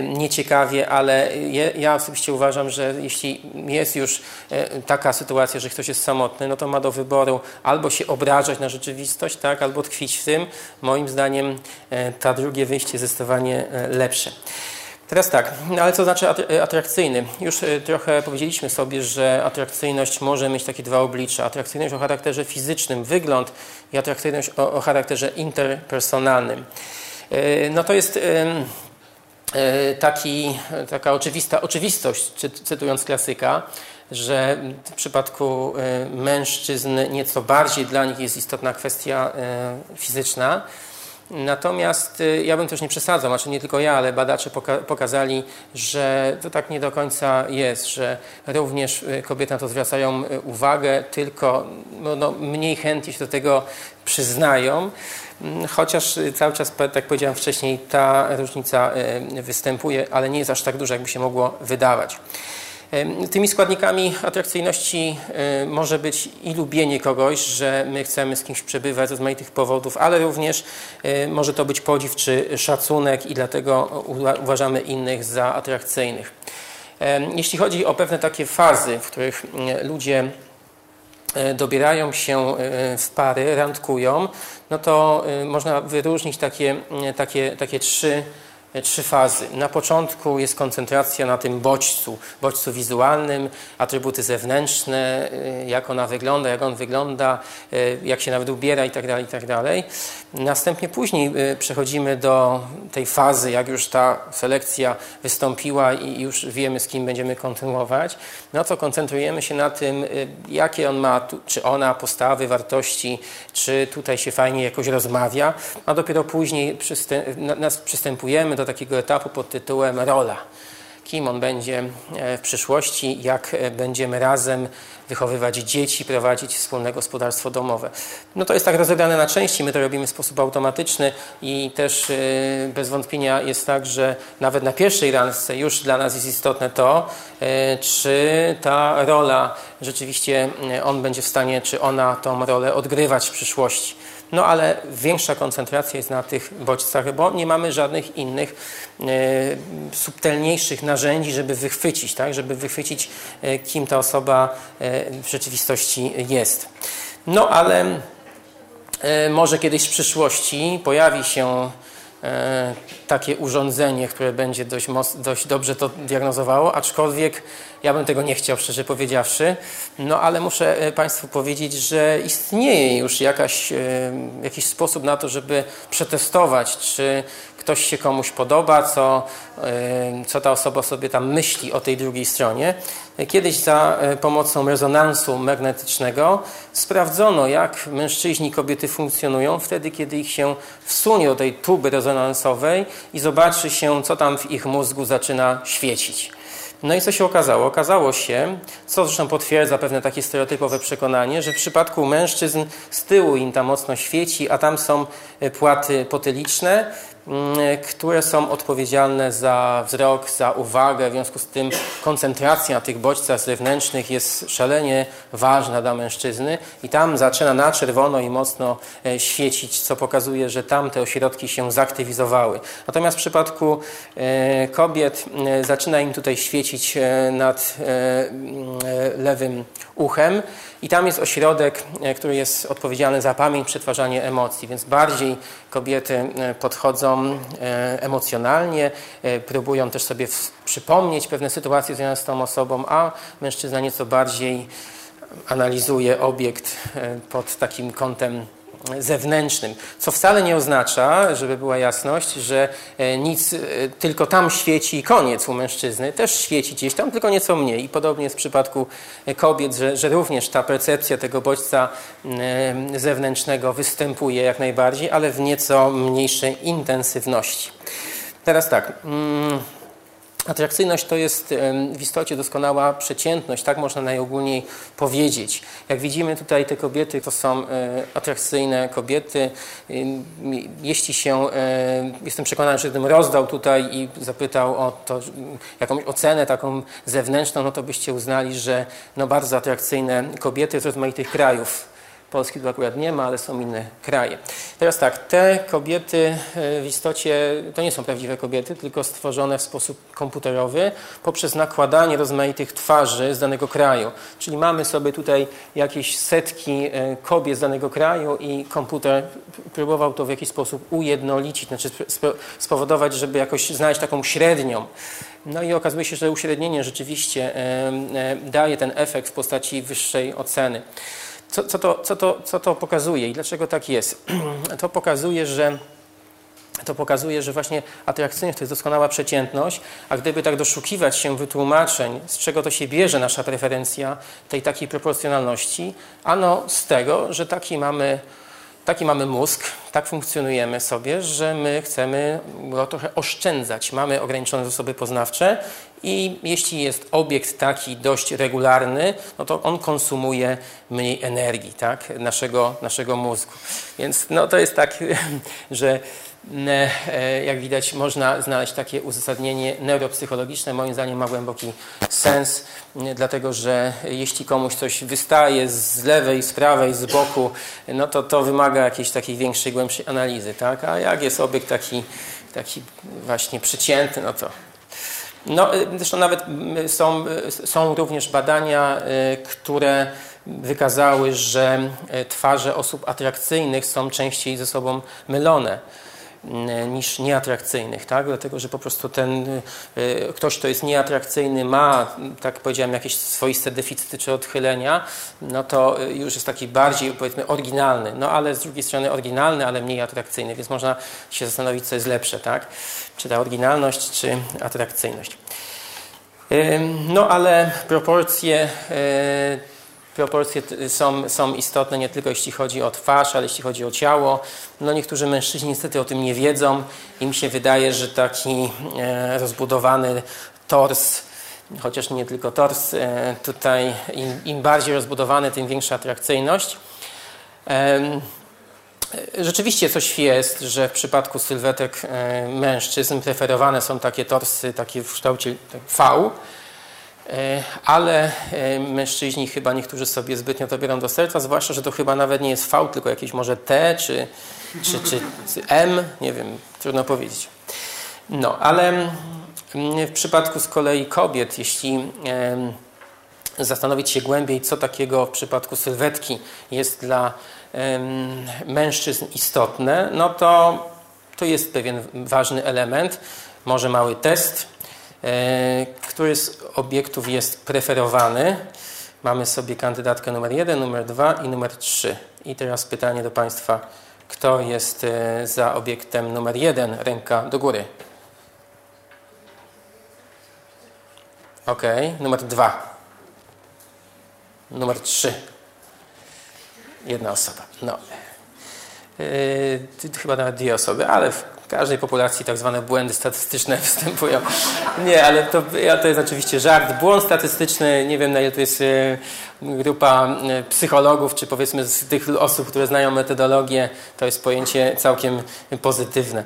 nieciekawie, ale ja osobiście uważam, że jeśli jest już e, taka sytuacja, że ktoś jest samotny, no to ma do wyboru albo się obrażać na rzeczywistość, tak, albo tkwić w tym. Moim zdaniem e, ta drugie wyjście jest zdecydowanie lepsze. Teraz tak, no ale co znaczy atrakcyjny? Już e, trochę powiedzieliśmy sobie, że atrakcyjność może mieć takie dwa oblicza. Atrakcyjność o charakterze fizycznym, wygląd i atrakcyjność o, o charakterze interpersonalnym. E, no to jest e, taki, taka oczywista oczywistość, cytując klasyka, że w przypadku mężczyzn nieco bardziej dla nich jest istotna kwestia fizyczna, Natomiast y, ja bym też nie przesadzał, znaczy nie tylko ja, ale badacze poka pokazali, że to tak nie do końca jest, że również y, kobiety na to zwracają y, uwagę, tylko no, no, mniej chętnie się do tego przyznają, mm, chociaż cały czas, tak jak powiedziałem wcześniej, ta różnica występuje, ale nie jest aż tak duża, jakby się mogło wydawać. Tymi składnikami atrakcyjności może być i lubienie kogoś, że my chcemy z kimś przebywać z rozmaitych powodów, ale również może to być podziw czy szacunek i dlatego uważamy innych za atrakcyjnych. Jeśli chodzi o pewne takie fazy, w których ludzie e, dobierają się w pary, randkują, no to można wyróżnić takie, takie, takie trzy trzy fazy. Na początku jest koncentracja na tym bodźcu, bodźcu wizualnym, atrybuty zewnętrzne, y, jak ona wygląda, jak on wygląda, y, jak się nawet ubiera itd., tak itd. Tak Następnie później y, przechodzimy do tej fazy, jak już ta selekcja wystąpiła i już wiemy, z kim będziemy kontynuować, no to koncentrujemy się na tym, jakie on ma, czy ona, postawy, wartości, czy tutaj się fajnie jakoś rozmawia, a dopiero później przystępujemy do takiego etapu pod tytułem rola. Kim on będzie e, w przyszłości, jak e, będziemy razem wychowywać dzieci, prowadzić wspólne gospodarstwo domowe. No to jest tak rozegrane na części, my to robimy w sposób automatyczny i też e, bez wątpienia jest tak, że nawet na pierwszej randce już dla nas jest istotne to, czy ta rola rzeczywiście on będzie w stanie, czy ona tą rolę odgrywać w przyszłości. No ale większa koncentracja jest na tych bodźcach, bo nie mamy żadnych innych e, subtelniejszych narzędzi, żeby wychwycić, tak? żeby wychwycić, e, kim ta osoba e, w rzeczywistości jest. No ale może kiedyś w przyszłości pojawi się takie urządzenie, które będzie dość, dość dobrze to diagnozowało, aczkolwiek ja bym tego nie chciał, szczerze powiedziawszy. No ale muszę e, Państwu powiedzieć, że istnieje już jakaś, e, jakiś sposób na to, żeby przetestować, czy ktoś się komuś podoba, co, e, co ta osoba sobie tam myśli o tej drugiej stronie. Kiedyś za pomocą rezonansu magnetycznego sprawdzono, jak mężczyźni i kobiety funkcjonują wtedy, kiedy ich się wsunie do tej tuby rezonansowej i zobaczy się, co tam w ich mózgu zaczyna świecić. No i co się okazało? Okazało się, co zresztą potwierdza pewne takie stereotypowe przekonanie, że w przypadku mężczyzn z tyłu im tam mocno świeci, a tam są płaty potyliczne, które są odpowiedzialne za wzrok, za uwagę. W związku z tym koncentracja tych bodźcach zewnętrznych jest szalenie ważna dla mężczyzny i tam zaczyna na czerwono i mocno e, świecić, co pokazuje, że tam te ośrodki się zaktywizowały. Natomiast w przypadku e, kobiet e, zaczyna im tutaj świecić nad lewym uchem i tam jest ośrodek, który jest odpowiedzialny za pamięć, przetwarzanie emocji, więc bardziej kobiety podchodzą E, emocjonalnie, e, próbują też sobie przypomnieć pewne sytuacje związane z tą osobą, a mężczyzna nieco bardziej analizuje obiekt e, pod takim kątem zewnętrznym, co wcale nie oznacza, żeby była jasność, że nic tylko tam świeci i koniec u mężczyzny. Też świeci gdzieś tam, tylko nieco mniej. I podobnie jest w przypadku kobiet, że, że również ta percepcja tego bodźca zewnętrznego występuje jak najbardziej, ale w nieco mniejszej intensywności. Teraz tak. Mm, Atrakcyjność to jest w istocie doskonała przeciętność, tak można najogólniej powiedzieć. Jak widzimy tutaj te kobiety to są e, atrakcyjne kobiety. Jeśli się, e, jestem przekonany, że gdybym rozdał tutaj i zapytał o to, jakąś ocenę taką zewnętrzną, no to byście uznali, że no bardzo atrakcyjne kobiety z rozmaitych krajów Polski tu akurat nie ma, ale są inne kraje. Teraz tak, te kobiety e, w istocie to nie są prawdziwe kobiety, tylko stworzone w sposób komputerowy poprzez nakładanie rozmaitych twarzy z danego kraju. Czyli mamy sobie tutaj jakieś setki e, kobiet z danego kraju i komputer próbował to w jakiś sposób ujednolicić, znaczy spowodować, żeby jakoś znaleźć taką średnią. No i okazuje się, że uśrednienie rzeczywiście e, daje ten efekt w postaci wyższej oceny. Co, co, to, co, to, co to pokazuje i dlaczego tak jest? [CLEARS THROAT] To pokazuje, że to pokazuje, że właśnie atrakcyjność to jest doskonała przeciętność, a gdyby tak doszukiwać się wytłumaczeń, z czego to się bierze nasza preferencja tej takiej proporcjonalności, ano z tego, że taki mamy Taki mamy mózg, tak funkcjonujemy sobie, że my chcemy go trochę oszczędzać. Mamy ograniczone zasoby poznawcze i jeśli jest obiekt taki dość regularny, no to on konsumuje mniej energii tak, naszego, naszego mózgu. Więc no, to jest tak, [LAUGHS] że E, jak widać, można znaleźć takie uzasadnienie neuropsychologiczne. Moim zdaniem ma głęboki sens, dlatego że jeśli komuś coś wystaje z lewej, z prawej, z boku, no to to wymaga jakiejś takiej większej, głębszej analizy. Tak? A jak jest obiekt taki, taki właśnie przeciętny, no to no, e, zresztą nawet są, są również badania, które wykazały, że twarze osób atrakcyjnych są częściej ze sobą mylone. E, niż nieatrakcyjnych, tak? dlatego że po prostu ten e, ktoś, kto jest nieatrakcyjny, ma, tak powiedziałem, jakieś swoiste deficyty czy odchylenia, no to e, już jest taki bardziej, powiedzmy, oryginalny, no ale z drugiej strony oryginalny, ale mniej atrakcyjny, więc można się zastanowić, co jest lepsze, tak? czy ta oryginalność, czy atrakcyjność. No ale proporcje proporcje są, są istotne nie tylko jeśli chodzi o twarz, ale jeśli chodzi o ciało. No niektórzy mężczyźni niestety o tym nie wiedzą. Im się wydaje, że taki e, rozbudowany tors, chociaż nie tylko tors, e, tutaj im, im, bardziej rozbudowany, tym większa atrakcyjność. Rzeczywiście coś jest, że w przypadku sylwetek e, mężczyzn preferowane są takie torsy takie w kształcie V, E, ale e, mężczyźni chyba niektórzy sobie zbytnio to biorą do serca, zwłaszcza, że to chyba nawet nie jest V, tylko jakieś może T czy, czy, czy, czy M, nie wiem, trudno powiedzieć. No, ale mm, w przypadku z kolei kobiet, jeśli zastanowić się głębiej, co takiego w przypadku sylwetki jest dla mężczyzn istotne, no to to jest pewien ważny element, może mały test, E, który z obiektów jest preferowany. Mamy sobie kandydatkę numer 1, numer 2 i numer 3. I teraz pytanie do Państwa, kto jest e, za obiektem numer 1? Ręka do góry. Ok, numer 2. numer 3. Jedna osoba. No. Yy, chyba nawet dwie osoby, ale każdej populacji tak zwane błędy statystyczne [LAUGHS] występują. Nie, ale to, to jest oczywiście żart. Błąd statystyczny, nie wiem na ile to jest e, grupa e, psychologów, czy powiedzmy z tych osób, które znają metodologię, to jest pojęcie całkiem pozytywne.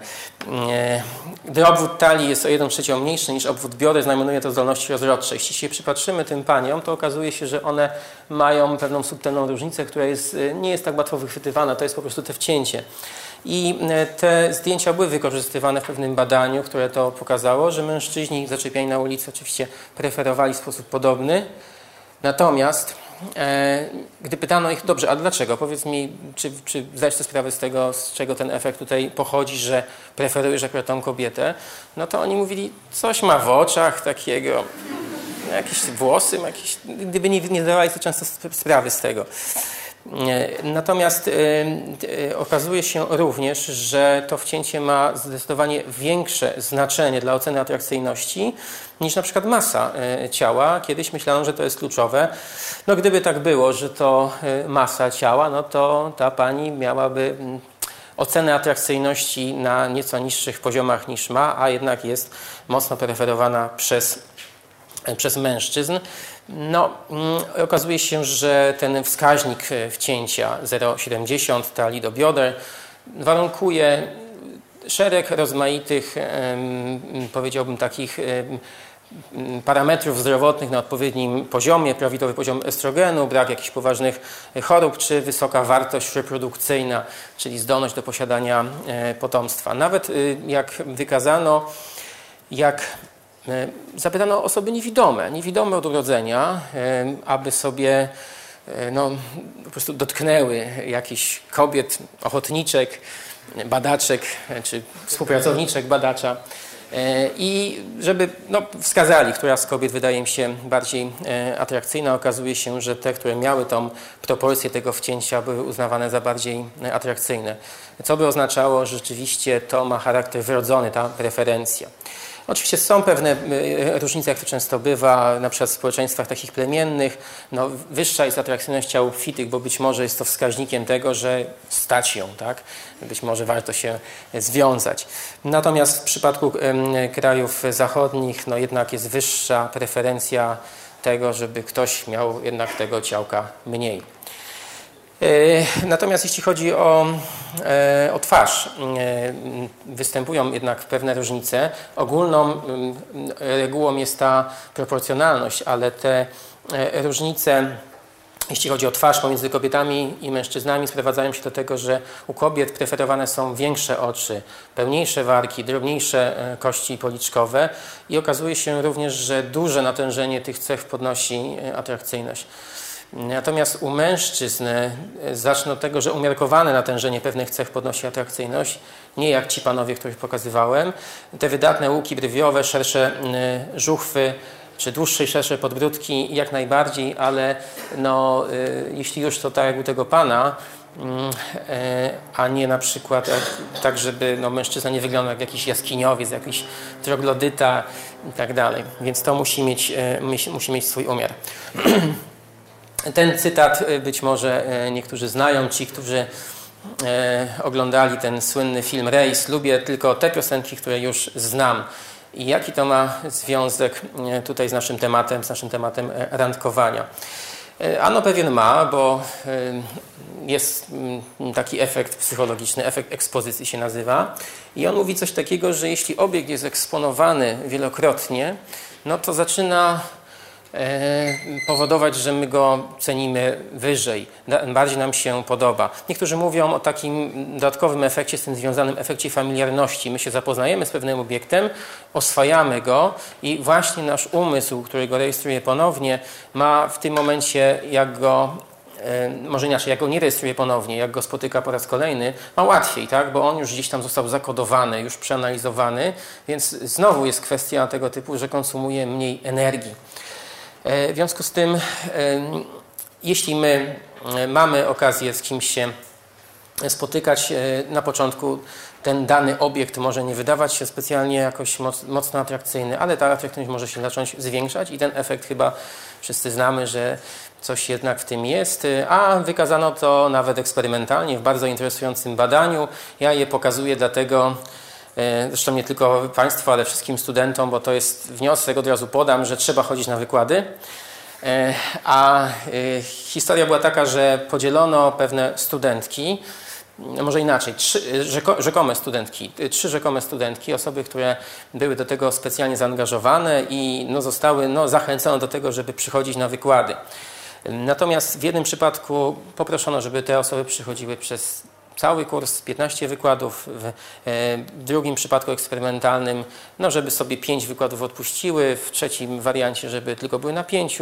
Gdy obwód talii jest o 1 trzecią mniejszy niż obwód bioder, znajomuje to zdolności rozrodcze. Jeśli się przypatrzymy tym paniom, to okazuje się, że one mają pewną subtelną różnicę, która jest, nie jest tak łatwo wychwytywana, to jest po prostu te wcięcie. I e, te zdjęcia były wykorzystywane w pewnym badaniu, które to pokazało, że mężczyźni zaczepiani na ulicy oczywiście preferowali w sposób podobny. Natomiast e, gdy pytano ich, dobrze, a dlaczego? Powiedz mi, czy, czy zdajesz sobie sprawę z tego, z czego ten efekt tutaj pochodzi, że preferujesz akurat tą kobietę? No to oni mówili, coś ma w oczach takiego, jakieś włosy, jakieś, gdyby nie, nie zdawali sobie często sprawy z tego. Natomiast okazuje się również, że to wcięcie ma zdecydowanie większe znaczenie dla oceny atrakcyjności niż na przykład masa e, ciała. Kiedyś myślano, że to jest kluczowe. No gdyby tak było, że to e, masa ciała, no to ta pani miałaby mm, ocenę atrakcyjności na nieco niższych poziomach niż ma, a jednak jest mocno preferowana przez, e, przez mężczyzn. No, mm, okazuje się, że ten wskaźnik e, wcięcia 0,70 tali do bioder warunkuje szereg rozmaitych, powiedziałbym, takich parametrów zdrowotnych na odpowiednim poziomie, prawidłowy poziom estrogenu, brak jakichś poważnych chorób, czy wysoka wartość reprodukcyjna, czyli zdolność do posiadania e, potomstwa. Nawet jak wykazano, jak E, zapytano osoby niewidome, niewidome od urodzenia, e, aby sobie e, no, po prostu dotknęły jakichś kobiet, ochotniczek, badaczek czy współpracowniczek badacza i żeby no, wskazali, która z kobiet wydaje mi się bardziej atrakcyjna. Okazuje się, że te, które miały tą proporcję tego wcięcia były uznawane za bardziej atrakcyjne. Co by oznaczało, że rzeczywiście to ma charakter wrodzony, ta preferencja. Oczywiście są pewne e, różnice, jak to często bywa, na przykład w społeczeństwach takich plemiennych. No, wyższa jest atrakcyjność ciał obfitych, bo być może jest to wskaźnikiem tego, że stać ją, tak? Być może warto się związać. Natomiast w przypadku krajów zachodnich, no jednak jest wyższa preferencja tego, żeby ktoś miał jednak tego ciałka mniej. E, natomiast jeśli chodzi o, e, o twarz, e, występują jednak pewne różnice. Ogólną regułą jest ta proporcjonalność, ale te różnice, jeśli chodzi o twarz pomiędzy kobietami i mężczyznami, sprowadzają się do tego, że u kobiet preferowane są większe oczy, pełniejsze warki, drobniejsze kości policzkowe i okazuje się również, że duże natężenie tych cech podnosi atrakcyjność. Natomiast u mężczyzn e, zacznę od tego, że umiarkowane natężenie pewnych cech podnosi atrakcyjność, nie jak ci panowie, których pokazywałem. Te wydatne łuki brwiowe, szersze e, żuchwy, czy dłuższe i szersze podbródki jak najbardziej, ale no, e, jeśli już to tak jak u tego pana, mm, a nie na przykład tak, żeby no, mężczyzna nie wyglądał jak jakiś jaskiniowiec, jakiś troglodyta i tak dalej. Więc to musi mieć, musi mieć swój umiar. [CLEARS THROAT] Ten cytat y, być może y, niektórzy znają, ci, którzy y, oglądali ten słynny film Rejs. Lubię tylko te piosenki, które już znam. I jaki to ma związek tutaj z naszym tematem, z naszym tematem randkowania? Ano pewien ma, bo jest mm, taki efekt psychologiczny, efekt ekspozycji się nazywa. I on mówi coś takiego, że jeśli obiekt jest eksponowany wielokrotnie, no to zaczyna E, powodować, że my go cenimy wyżej, bardziej nam się podoba. Niektórzy mówią o takim dodatkowym efekcie, z tym związanym efekcie familiarności. My się zapoznajemy z pewnym obiektem, oswajamy go i właśnie nasz umysł, który go rejestruje ponownie, ma w tym momencie, jak go e, może inaczej, jak go nie rejestruje ponownie, jak go spotyka po raz kolejny, ma łatwiej, tak? bo on już gdzieś tam został zakodowany, już przeanalizowany, więc znowu jest kwestia tego typu, że konsumuje mniej energii. E, w związku z tym, e, jeśli my e, mamy okazję z kimś się spotykać. Na początku ten dany obiekt może nie wydawać się specjalnie jakoś mocno atrakcyjny, ale ta atrakcyjność może się zacząć zwiększać i ten efekt chyba wszyscy znamy, że coś jednak w tym jest, a wykazano to nawet eksperymentalnie w bardzo interesującym badaniu. Ja je pokazuję dlatego, e, zresztą nie tylko Państwu, ale wszystkim studentom, bo to jest wniosek, od razu podam, że trzeba chodzić na wykłady. E, a e, historia była taka, że podzielono pewne studentki, może inaczej, trzy rzekome studentki, trzy rzekome studentki, osoby, które były do tego specjalnie zaangażowane i no, zostały no, zachęcone do tego, żeby przychodzić na wykłady. Natomiast w jednym przypadku poproszono, żeby te osoby przychodziły przez cały kurs, 15 wykładów, w, e, drugim przypadku eksperymentalnym, no żeby sobie 5 wykładów odpuściły, w trzecim wariancie, żeby tylko były na 5,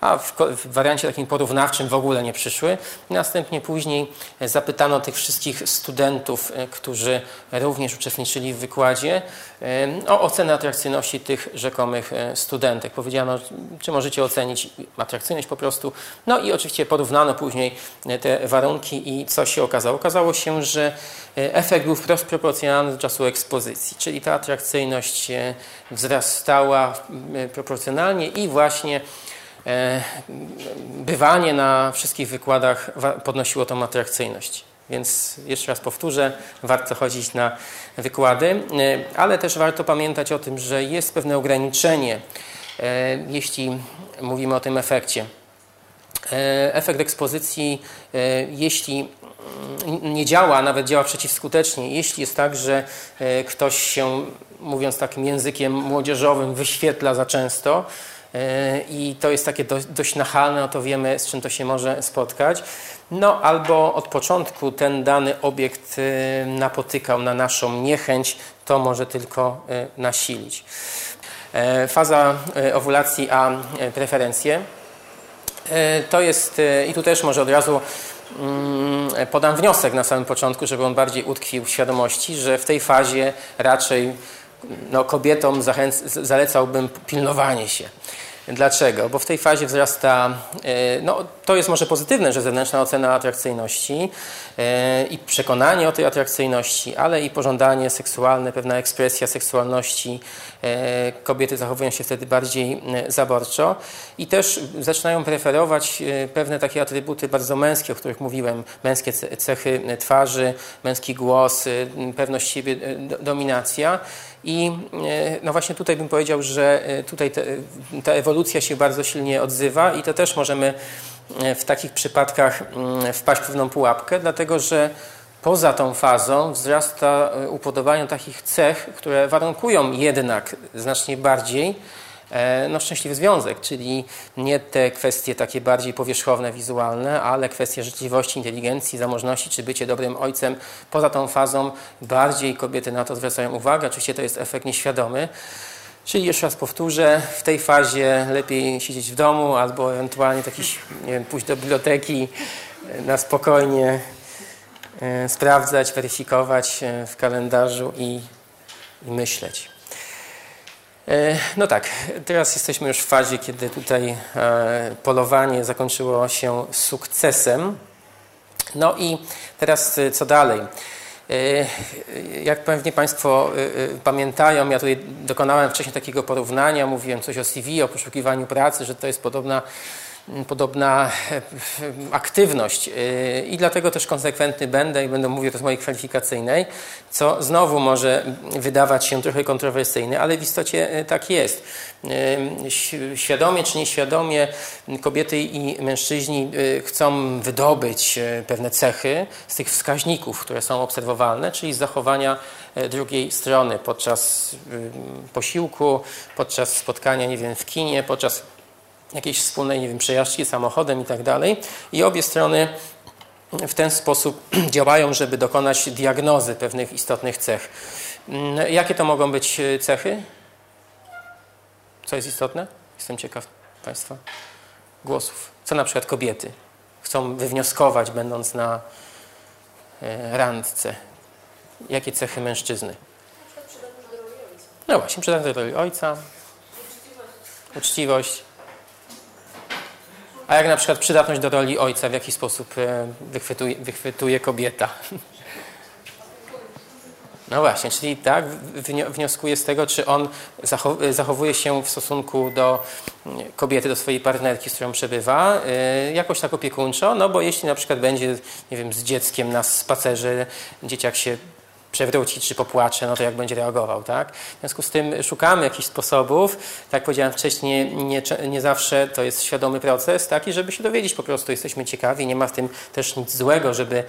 a w, w wariancie takim porównawczym w ogóle nie przyszły. Następnie później zapytano tych wszystkich studentów, e, którzy również uczestniczyli w wykładzie, e, o ocenę atrakcyjności tych rzekomych studentek. Powiedziano, czy możecie ocenić atrakcyjność po prostu. No i oczywiście porównano później te warunki i co się okazało. Okazało się, że e, efekt był wprost proporcjonalny do czasu ekspozycji, czyli ta atrakcyjność e, wzrastała e, proporcjonalnie i właśnie bywanie na wszystkich wykładach podnosiło tą atrakcyjność. Więc jeszcze raz powtórzę, warto chodzić na wykłady, ale też warto pamiętać o tym, że jest pewne ograniczenie, jeśli mówimy o tym efekcie. Efekt ekspozycji, jeśli nie działa, nawet działa przeciwskutecznie, jeśli jest tak, że e, ktoś się, mówiąc takim językiem młodzieżowym, wyświetla za często e, i to jest takie dość nachalne, no to wiemy, z czym to się może spotkać. No albo od początku ten dany obiekt e, napotykał na naszą niechęć, to może tylko nasilić. Faza owulacji a preferencje. To jest, i tu też może od razu Mm, podam wniosek na samym początku, żeby on bardziej utkwił w świadomości, że w tej fazie raczej no, kobietom zalecałbym pilnowanie się. Dlaczego? Bo w tej fazie wzrasta, e, no to jest może pozytywne, że zewnętrzna ocena atrakcyjności e, i przekonanie o tej atrakcyjności, ale i pożądanie seksualne, pewna ekspresja seksualności. E, kobiety zachowują się wtedy bardziej zaborczo i też zaczynają preferować pewne takie atrybuty bardzo męskie, o których mówiłem, męskie cechy twarzy, męski głos, pewność siebie, dominacja. I e, no właśnie tutaj bym powiedział, że e, tutaj te, ta ewolucja się bardzo silnie odzywa i to też możemy e, w takich przypadkach mm, wpaść w pewną pułapkę, dlatego że poza tą fazą wzrasta upodobanie takich cech, które warunkują jednak znacznie bardziej no, szczęśliwy związek, czyli nie te kwestie takie bardziej powierzchowne, wizualne, ale kwestie życzliwości, inteligencji, zamożności, czy bycie dobrym ojcem. Poza tą fazą bardziej kobiety na to zwracają uwagę. Oczywiście to jest efekt nieświadomy. Czyli jeszcze raz powtórzę, w tej fazie lepiej siedzieć w domu albo ewentualnie jakiś, nie wiem, pójść do biblioteki e, na spokojnie e, sprawdzać, weryfikować w kalendarzu i, i myśleć. E, no tak, teraz jesteśmy już w fazie, kiedy tutaj e, polowanie zakończyło się sukcesem. No i teraz e, co dalej? Jak pewnie Państwo pamiętają, ja tutaj dokonałem wcześniej takiego porównania, mówiłem coś o CV, o poszukiwaniu pracy, że to jest podobna podobna e, aktywność e, i dlatego też konsekwentny będę i będę mówił to z mojej kwalifikacyjnej, co znowu może wydawać się trochę kontrowersyjne, ale w istocie e, tak jest. Świadomie czy nieświadomie kobiety i mężczyźni chcą wydobyć pewne cechy z tych wskaźników, które są obserwowalne, czyli z zachowania drugiej strony podczas posiłku, podczas spotkania, nie wiem, w kinie, podczas jakiejś wspólnej, nie wiem, przejażdżki samochodem i tak dalej. I obie strony w ten sposób [CLEARS THROAT] działają, żeby dokonać diagnozy pewnych istotnych cech. Mm, jakie to mogą być e, cechy? Co jest istotne? Jestem ciekaw Państwa głosów. Co na przykład kobiety chcą wywnioskować, będąc na e, randce? Jakie cechy mężczyzny? No właśnie, przydatność do roli ojca, uczciwość A jak na przykład przydatność do roli ojca, w jaki sposób e, wychwytuje, wychwytuje kobieta? [LAUGHS] No właśnie, czyli tak wnioskuję z tego, czy on zachowuje się w stosunku do kobiety, do swojej partnerki, z którą przebywa, e, jakoś tak opiekuńczo, no bo jeśli na przykład będzie, nie wiem, z dzieckiem na spacerze, dzieciak się przewróci czy popłacze, no to jak będzie reagował, tak? W związku z tym szukamy jakichś sposobów, tak jak powiedziałem wcześniej, nie, nie zawsze to jest świadomy proces, taki, żeby się dowiedzieć po prostu, jesteśmy ciekawi, nie ma w tym też nic złego, żeby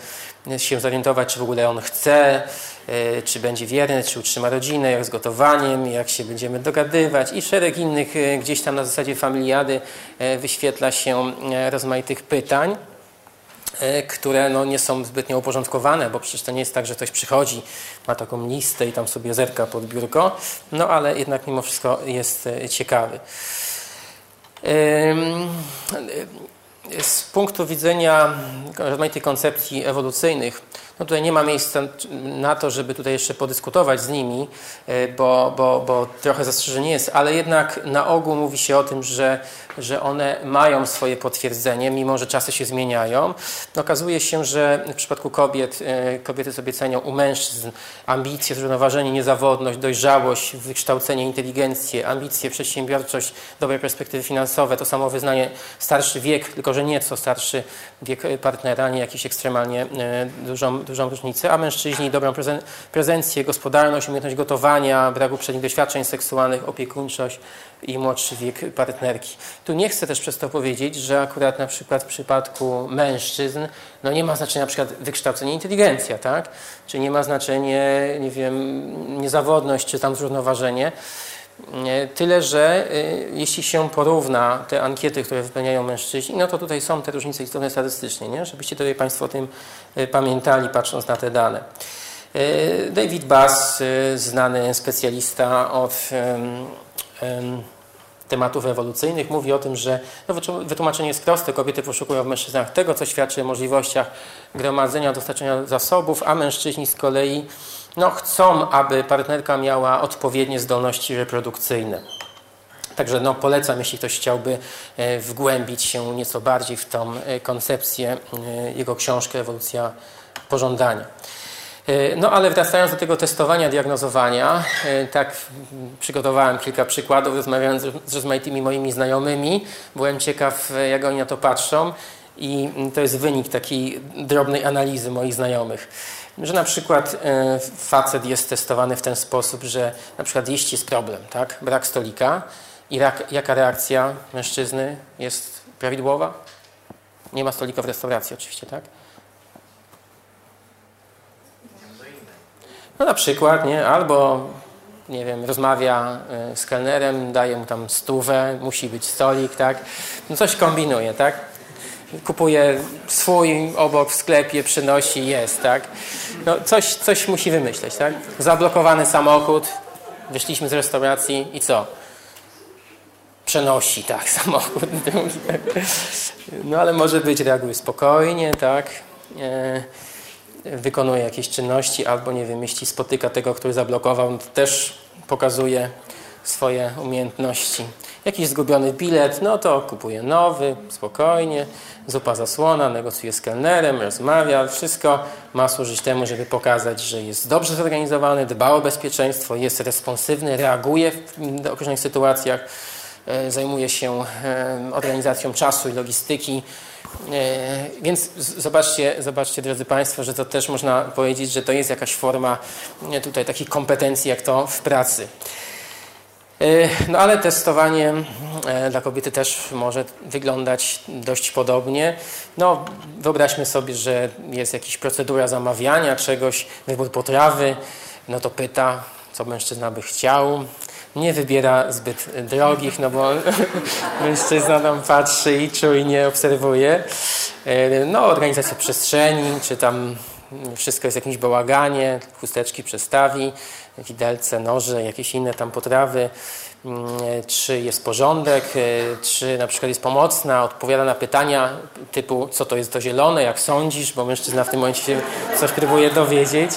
się zorientować, czy w ogóle on chce, e, czy będzie wierny, czy utrzyma rodzinę, jak z gotowaniem, jak się będziemy dogadywać i szereg innych e, gdzieś tam na zasadzie familiady e, wyświetla się rozmaitych pytań. E, które no, nie są zbytnio uporządkowane, bo przecież to nie jest tak, że ktoś przychodzi, ma taką listę i tam sobie zerka pod biurko, no ale jednak mimo wszystko jest e, ciekawy. Z punktu widzenia rozmaitych koncepcji ewolucyjnych, no tutaj nie ma miejsca na to, żeby tutaj jeszcze podyskutować z nimi, e, bo, bo, bo trochę zastrzeżenie jest, ale jednak na ogół mówi się o tym, że że one mają swoje potwierdzenie, mimo że czasy się zmieniają. Okazuje się, że w przypadku kobiet, e, kobiety sobie cenią u mężczyzn ambicje, zrównoważenie, niezawodność, dojrzałość, wykształcenie, inteligencję, ambicje, przedsiębiorczość, dobre perspektywy finansowe, to samo wyznanie starszy wiek, tylko że nieco starszy wiek partnera, nie jakiś ekstremalnie e, dużą, dużą różnicę, a mężczyźni dobrą prezencję, gospodarność, umiejętność gotowania, braku przednich doświadczeń seksualnych, opiekuńczość, i młodszy wiek partnerki. Tu nie chcę też przez to powiedzieć, że akurat na przykład w przypadku mężczyzn no nie ma znaczenia na przykład wykształcenie inteligencja, tak? Czy nie ma znaczenia, nie wiem, niezawodność, czy tam zrównoważenie. Tyle, że y, jeśli się porówna te ankiety, które wypełniają mężczyźni, no to tutaj są te różnice istotne statystycznie, nie? żebyście tutaj Państwo o tym y, pamiętali, patrząc na te dane. David Bass, znany specjalista od tematów ewolucyjnych mówi o tym, że no, wytłumaczenie jest proste. Kobiety poszukują w mężczyznach tego, co świadczy o możliwościach gromadzenia, dostarczenia zasobów, a mężczyźni z kolei no, chcą, aby partnerka miała odpowiednie zdolności reprodukcyjne. Także no, polecam, jeśli ktoś chciałby e, wgłębić się nieco bardziej w tą e, koncepcję, e, jego książkę Ewolucja pożądania. No ale wracając do tego testowania, diagnozowania, tak przygotowałem kilka przykładów, rozmawiając z rozmaitymi moimi znajomymi. Byłem ciekaw, jak oni na to patrzą i to jest wynik takiej drobnej analizy moich znajomych. Że na przykład facet jest testowany w ten sposób, że na przykład jeść jest problem, tak? Brak stolika i jaka reakcja mężczyzny jest prawidłowa? Nie ma stolika w restauracji oczywiście, tak? No na przykład, nie? Albo nie wiem, rozmawia e, z kelnerem, daje mu tam stówę, musi być stolik, tak? No coś kombinuje, tak? Kupuje swój obok w sklepie, przynosi, jest, tak? No coś, coś musi wymyśleć, tak? Zablokowany samochód, wyszliśmy z restauracji i co? Przenosi, tak, [LAUGHS] samochód. No ale może być, reaguje spokojnie, tak? E wykonuje jakieś czynności albo nie wiem, jeśli spotyka tego, który zablokował, to też pokazuje swoje umiejętności. Jakiś zgubiony bilet, no to kupuje nowy, spokojnie, zupa zasłona, negocjuje z kelnerem, rozmawia. Wszystko ma służyć temu, żeby pokazać, że jest dobrze zorganizowany, dba o bezpieczeństwo, jest responsywny, reaguje w określonych sytuacjach, e, zajmuje się e, organizacją czasu i logistyki, E, więc zobaczcie, zobaczcie, drodzy Państwo, że to też można powiedzieć, że to jest jakaś forma tutaj takich kompetencji, jak to w pracy. E, no ale testowanie dla kobiety też może wyglądać dość podobnie. No, wyobraźmy sobie, że jest jakaś procedura zamawiania czegoś, wybór potrawy, no to pyta, co mężczyzna by chciał, nie wybiera zbyt drogich, no bo [LAUGHS] mężczyzna tam patrzy i czujnie obserwuje. E, no, organizacja przestrzeni, czy tam wszystko jest w jakimś bałaganie, chusteczki przestawi, widelce, noże, jakieś inne tam potrawy, mm, czy jest porządek, e, czy na przykład jest pomocna, odpowiada na pytania typu co to jest to zielone, jak sądzisz, bo mężczyzna w tym momencie się coś próbuje dowiedzieć.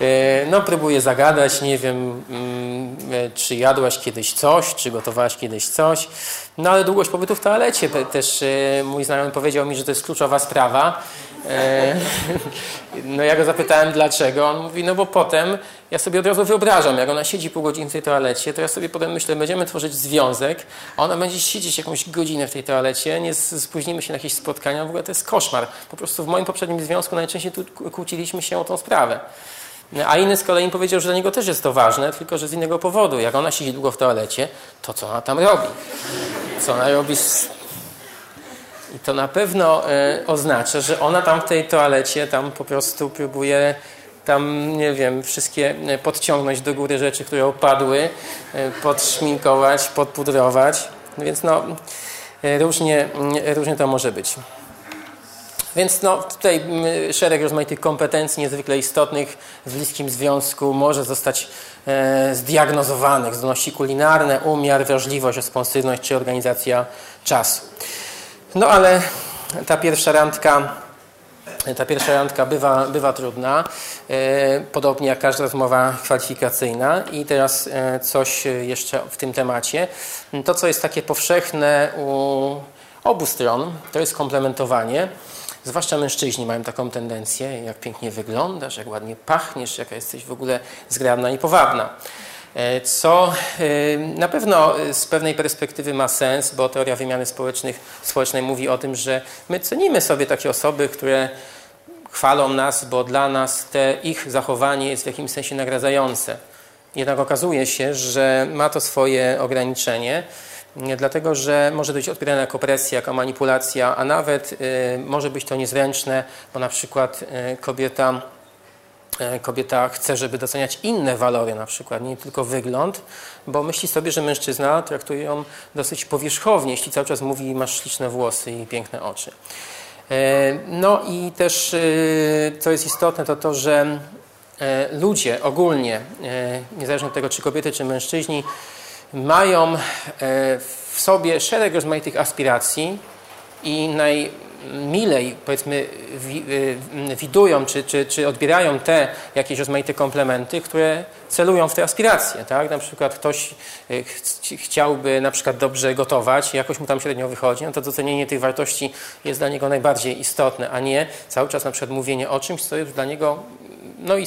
E, no, próbuję zagadać, nie wiem, mm, e, czy jadłaś kiedyś coś, czy gotowałaś kiedyś coś. No, ale długość pobytu w toalecie też e, mój znajomy powiedział mi, że to jest kluczowa sprawa. No, ja go zapytałem dlaczego. On mówi, no bo potem ja sobie od razu wyobrażam, jak ona siedzi pół godziny w tej toalecie, to ja sobie potem myślę, będziemy tworzyć związek, a ona będzie siedzieć jakąś godzinę w tej toalecie, nie spóźnimy się na jakieś spotkania, w ogóle to jest koszmar. Po prostu w moim poprzednim związku najczęściej tu kłóciliśmy się o tą sprawę. A inny z kolei powiedział, że dla niego też jest to ważne, tylko że z innego powodu. Jak ona siedzi długo w toalecie, to co ona tam robi? Co ona robi z... I to na pewno e, oznacza, że ona tam w tej toalecie tam po prostu próbuje tam, nie wiem, wszystkie e, podciągnąć do góry rzeczy, które opadły, e, podszminkować, podpudrować. Więc no, różnie, różnie to może być. Więc no, tutaj szereg rozmaitych kompetencji niezwykle istotnych w bliskim związku może zostać e, zdiagnozowanych. Zdolności kulinarne, umiar, wrażliwość, responsywność czy organizacja czasu. No ale ta pierwsza randka, ta pierwsza randka bywa, bywa trudna, e, podobnie jak każda rozmowa kwalifikacyjna. I teraz e, coś jeszcze w tym temacie. To, co jest takie powszechne u obu stron, to jest komplementowanie. Zwłaszcza mężczyźni mają taką tendencję, jak pięknie wyglądasz, jak ładnie pachniesz, jaka jesteś w ogóle zgrabna i powabna. E, co e, na pewno z pewnej perspektywy ma sens, bo teoria wymiany społecznych, społecznej mówi o tym, że my cenimy sobie takie osoby, które chwalą nas, bo dla nas te ich zachowanie jest w jakimś sensie nagradzające. Jednak okazuje się, że ma to swoje ograniczenie dlatego że może być odbierane jako presja, jako manipulacja, a nawet może być to niezręczne, bo na przykład kobieta, kobieta chce, żeby doceniać inne walory, na przykład nie tylko wygląd, bo myśli sobie, że mężczyzna traktuje ją dosyć powierzchownie, jeśli cały czas mówi, masz śliczne włosy i piękne oczy. No i też, co jest istotne, to to, że ludzie ogólnie, niezależnie od tego, czy kobiety, czy mężczyźni, mają e, w sobie szereg rozmaitych aspiracji i najmilej, powiedzmy, e, widują czy, czy, czy odbierają te jakieś rozmaite komplementy, które celują w te aspiracje. Tak? Na przykład ktoś e, ch chciałby na przykład dobrze gotować, jakoś mu tam średnio wychodzi, no to docenienie tych wartości jest dla niego najbardziej istotne, a nie cały czas na przykład mówienie o czymś, co jest dla niego no i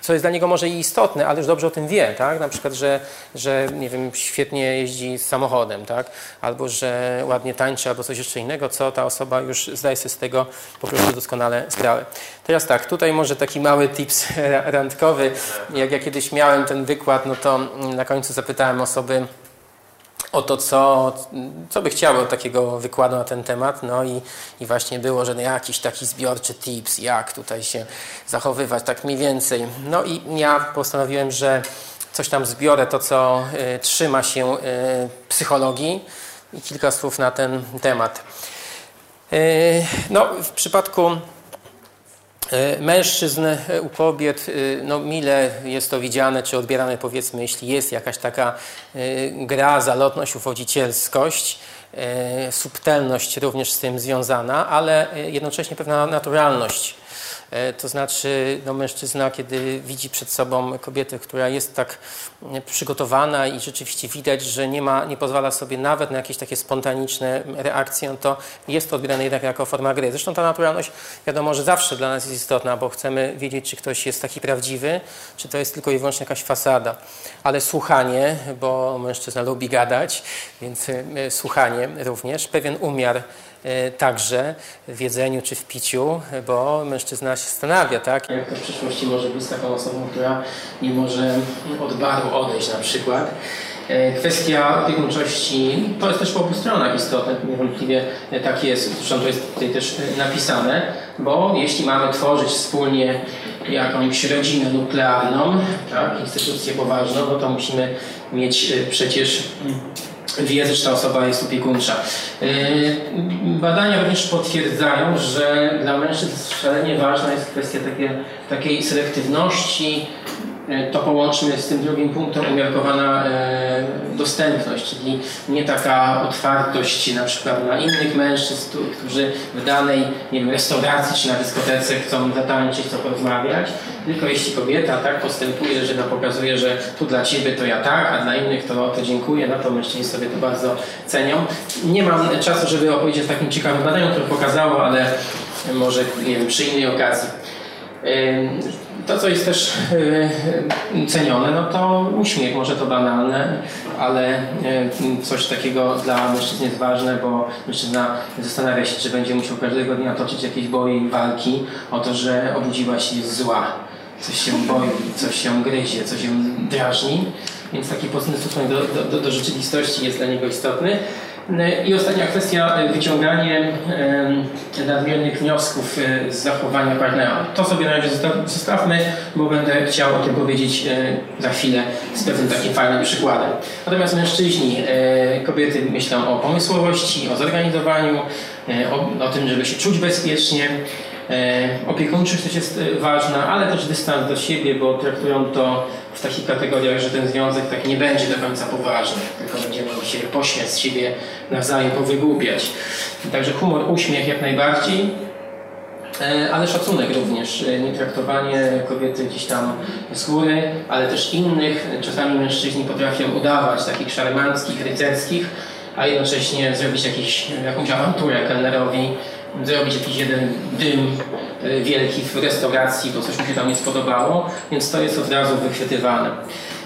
co jest dla niego może i istotne, ale już dobrze o tym wie, tak? Na przykład, że, że nie wiem, świetnie jeździ samochodem, tak? Albo, że ładnie tańczy, albo coś jeszcze innego, co ta osoba już zdaje sobie z tego po prostu doskonale sprawę. Teraz tak, tutaj może taki mały tips [LAUGHS] randkowy. Jak ja kiedyś miałem ten wykład, no to na końcu zapytałem osoby, o to, co, co by chciały od takiego wykładu na ten temat. No i, i właśnie było, że jakiś taki zbiorczy tips, jak tutaj się zachowywać, tak mniej więcej. No i ja postanowiłem, że coś tam zbiorę, to co y, trzyma się y, psychologii i kilka słów na ten temat. Y, no, w przypadku mężczyzn e, u kobiet, e, no mile jest to widziane czy odbierane powiedzmy, jeśli jest jakaś taka gra, zalotność, uwodzicielskość, subtelność również z tym związana, ale jednocześnie pewna naturalność E, to znaczy no, mężczyzna, kiedy widzi przed sobą kobietę, która jest tak e, przygotowana i rzeczywiście widać, że nie, ma, nie pozwala sobie nawet na jakieś takie spontaniczne reakcje, no to jest to odbierane jednak jako forma gry. Zresztą ta naturalność wiadomo, że zawsze dla nas jest istotna, bo chcemy wiedzieć, czy ktoś jest taki prawdziwy, czy to jest tylko i wyłącznie jakaś fasada. Ale słuchanie, bo mężczyzna lubi gadać, więc e, słuchanie również, pewien umiar E, także w jedzeniu czy w piciu, bo mężczyzna się zastanawia, tak? Jak to w przyszłości może być z taką osobą, która nie może od baru odejść na przykład. E, kwestia opiekuńczości to jest też po obu stronach istotne, niewątpliwie tak jest, zresztą to jest tutaj też napisane, bo jeśli mamy tworzyć wspólnie jakąś rodzinę nuklearną, tak, instytucję poważną, no to musimy mieć e, przecież ta osoba jest opiekuńcza. Yy, badania również potwierdzają, że dla mężczyzn szalenie ważna jest kwestia takie, takiej selektywności to połączmy z tym drugim punktem umiarkowana e, dostępność, czyli nie taka otwartość na przykład na innych mężczyzn, którzy w danej nie wiem, restauracji czy na dyskotece chcą zatańczyć, chcą porozmawiać, tylko jeśli kobieta tak postępuje, że to pokazuje, że tu dla ciebie to ja tak, a dla innych to, to dziękuję, no to mężczyźni sobie to bardzo cenią. Nie mam czasu, żeby opowiedzieć o takim ciekawym badaniu, które pokazało, ale może nie wiem, przy innej okazji. To, co jest też cenione, no to uśmiech, może to banalne, ale coś takiego dla mężczyzny jest ważne, bo mężczyzna zastanawia się, czy będzie musiał każdego dnia toczyć jakieś boje i walki o to, że obudziła się jest zła, coś się boi, coś się gryzie, coś się drażni, więc taki podstęp do, do, do rzeczywistości jest dla niego istotny. I ostatnia kwestia, e, wyciąganie nadmiernych wniosków e, z zachowania partnera. To sobie na razie zostawmy, bo będę chciał o tym powiedzieć e, za chwilę z pewnym takim fajnym przykładem. Natomiast mężczyźni, kobiety myślą o pomysłowości, o zorganizowaniu, o, o tym, żeby się czuć bezpiecznie. Opiekuńczość też jest ważna, ale też dystans do siebie, bo traktują to w takich kategoriach, że ten związek tak nie będzie do końca poważny, tylko będziemy się pośmiać z siebie nawzajem, powygłupiać. Także humor, uśmiech jak najbardziej, e, ale szacunek również, e, nie traktowanie kobiety gdzieś tam z góry, ale też innych. Czasami mężczyźni potrafią udawać takich szarmanckich, rycerskich, a jednocześnie zrobić jakiś, jakąś awanturę kelnerowi, zrobić jakiś jeden dym e, wielki w restauracji, bo coś mu się tam nie spodobało, więc to jest od razu wychwytywane.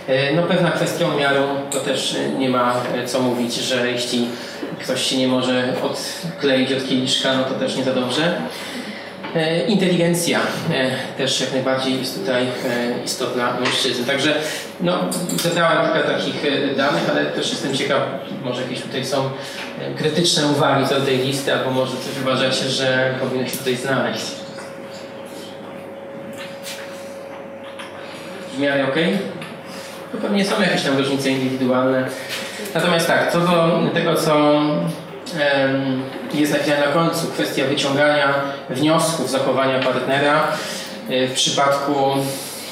E, no pewna kwestia miarą to też nie ma e, co mówić, że jeśli ktoś się nie może odkleić od kieliszka, no to też nie za dobrze. Inteligencja też jak najbardziej jest tutaj istotna mężczyzn. Także no, zebrałem kilka takich danych, ale też jestem ciekaw, może jakieś tutaj są krytyczne uwagi co do tej listy, albo może coś uważacie, że powinno się tutaj znaleźć. W miarę ok? To pewnie są jakieś tam różnice indywidualne. Natomiast tak, co do tego, co jest napisane na końcu, kwestia wyciągania wniosków zachowania partnera e, w przypadku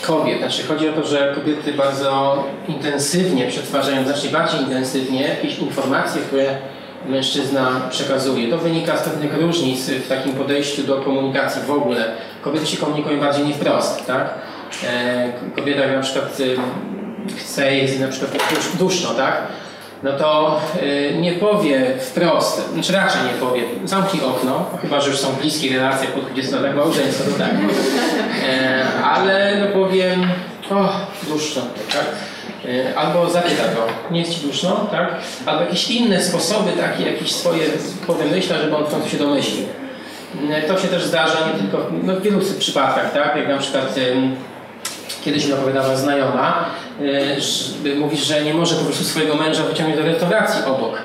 kobiet. Znaczy chodzi o to, że kobiety bardzo intensywnie przetwarzają, znacznie bardziej intensywnie jakieś informacje, które mężczyzna przekazuje. To wynika z pewnych różnic w takim podejściu do komunikacji w ogóle. Kobiety się komunikują bardziej nie wprost, tak? E, kobieta na przykład chce, jest na przykład duszno, tak? No to e, nie powie wprost, znaczy raczej nie powie, zamknij okno, chyba że już są bliskie relacje po 20 latach małżeństwa, to tak. E, ale no powiem, o, duszno, tak? E, albo zapyta go, nie jest ci duszno, tak? Albo jakieś inne sposoby, takie jakieś swoje powymyśla, żeby on w końcu się domyślił. To się też zdarza nie tylko no, w wielu przypadkach, tak? Jak na przykład kiedyś mi opowiadała znajoma, że, mówi, że nie może po prostu swojego męża wyciągnąć do restauracji obok,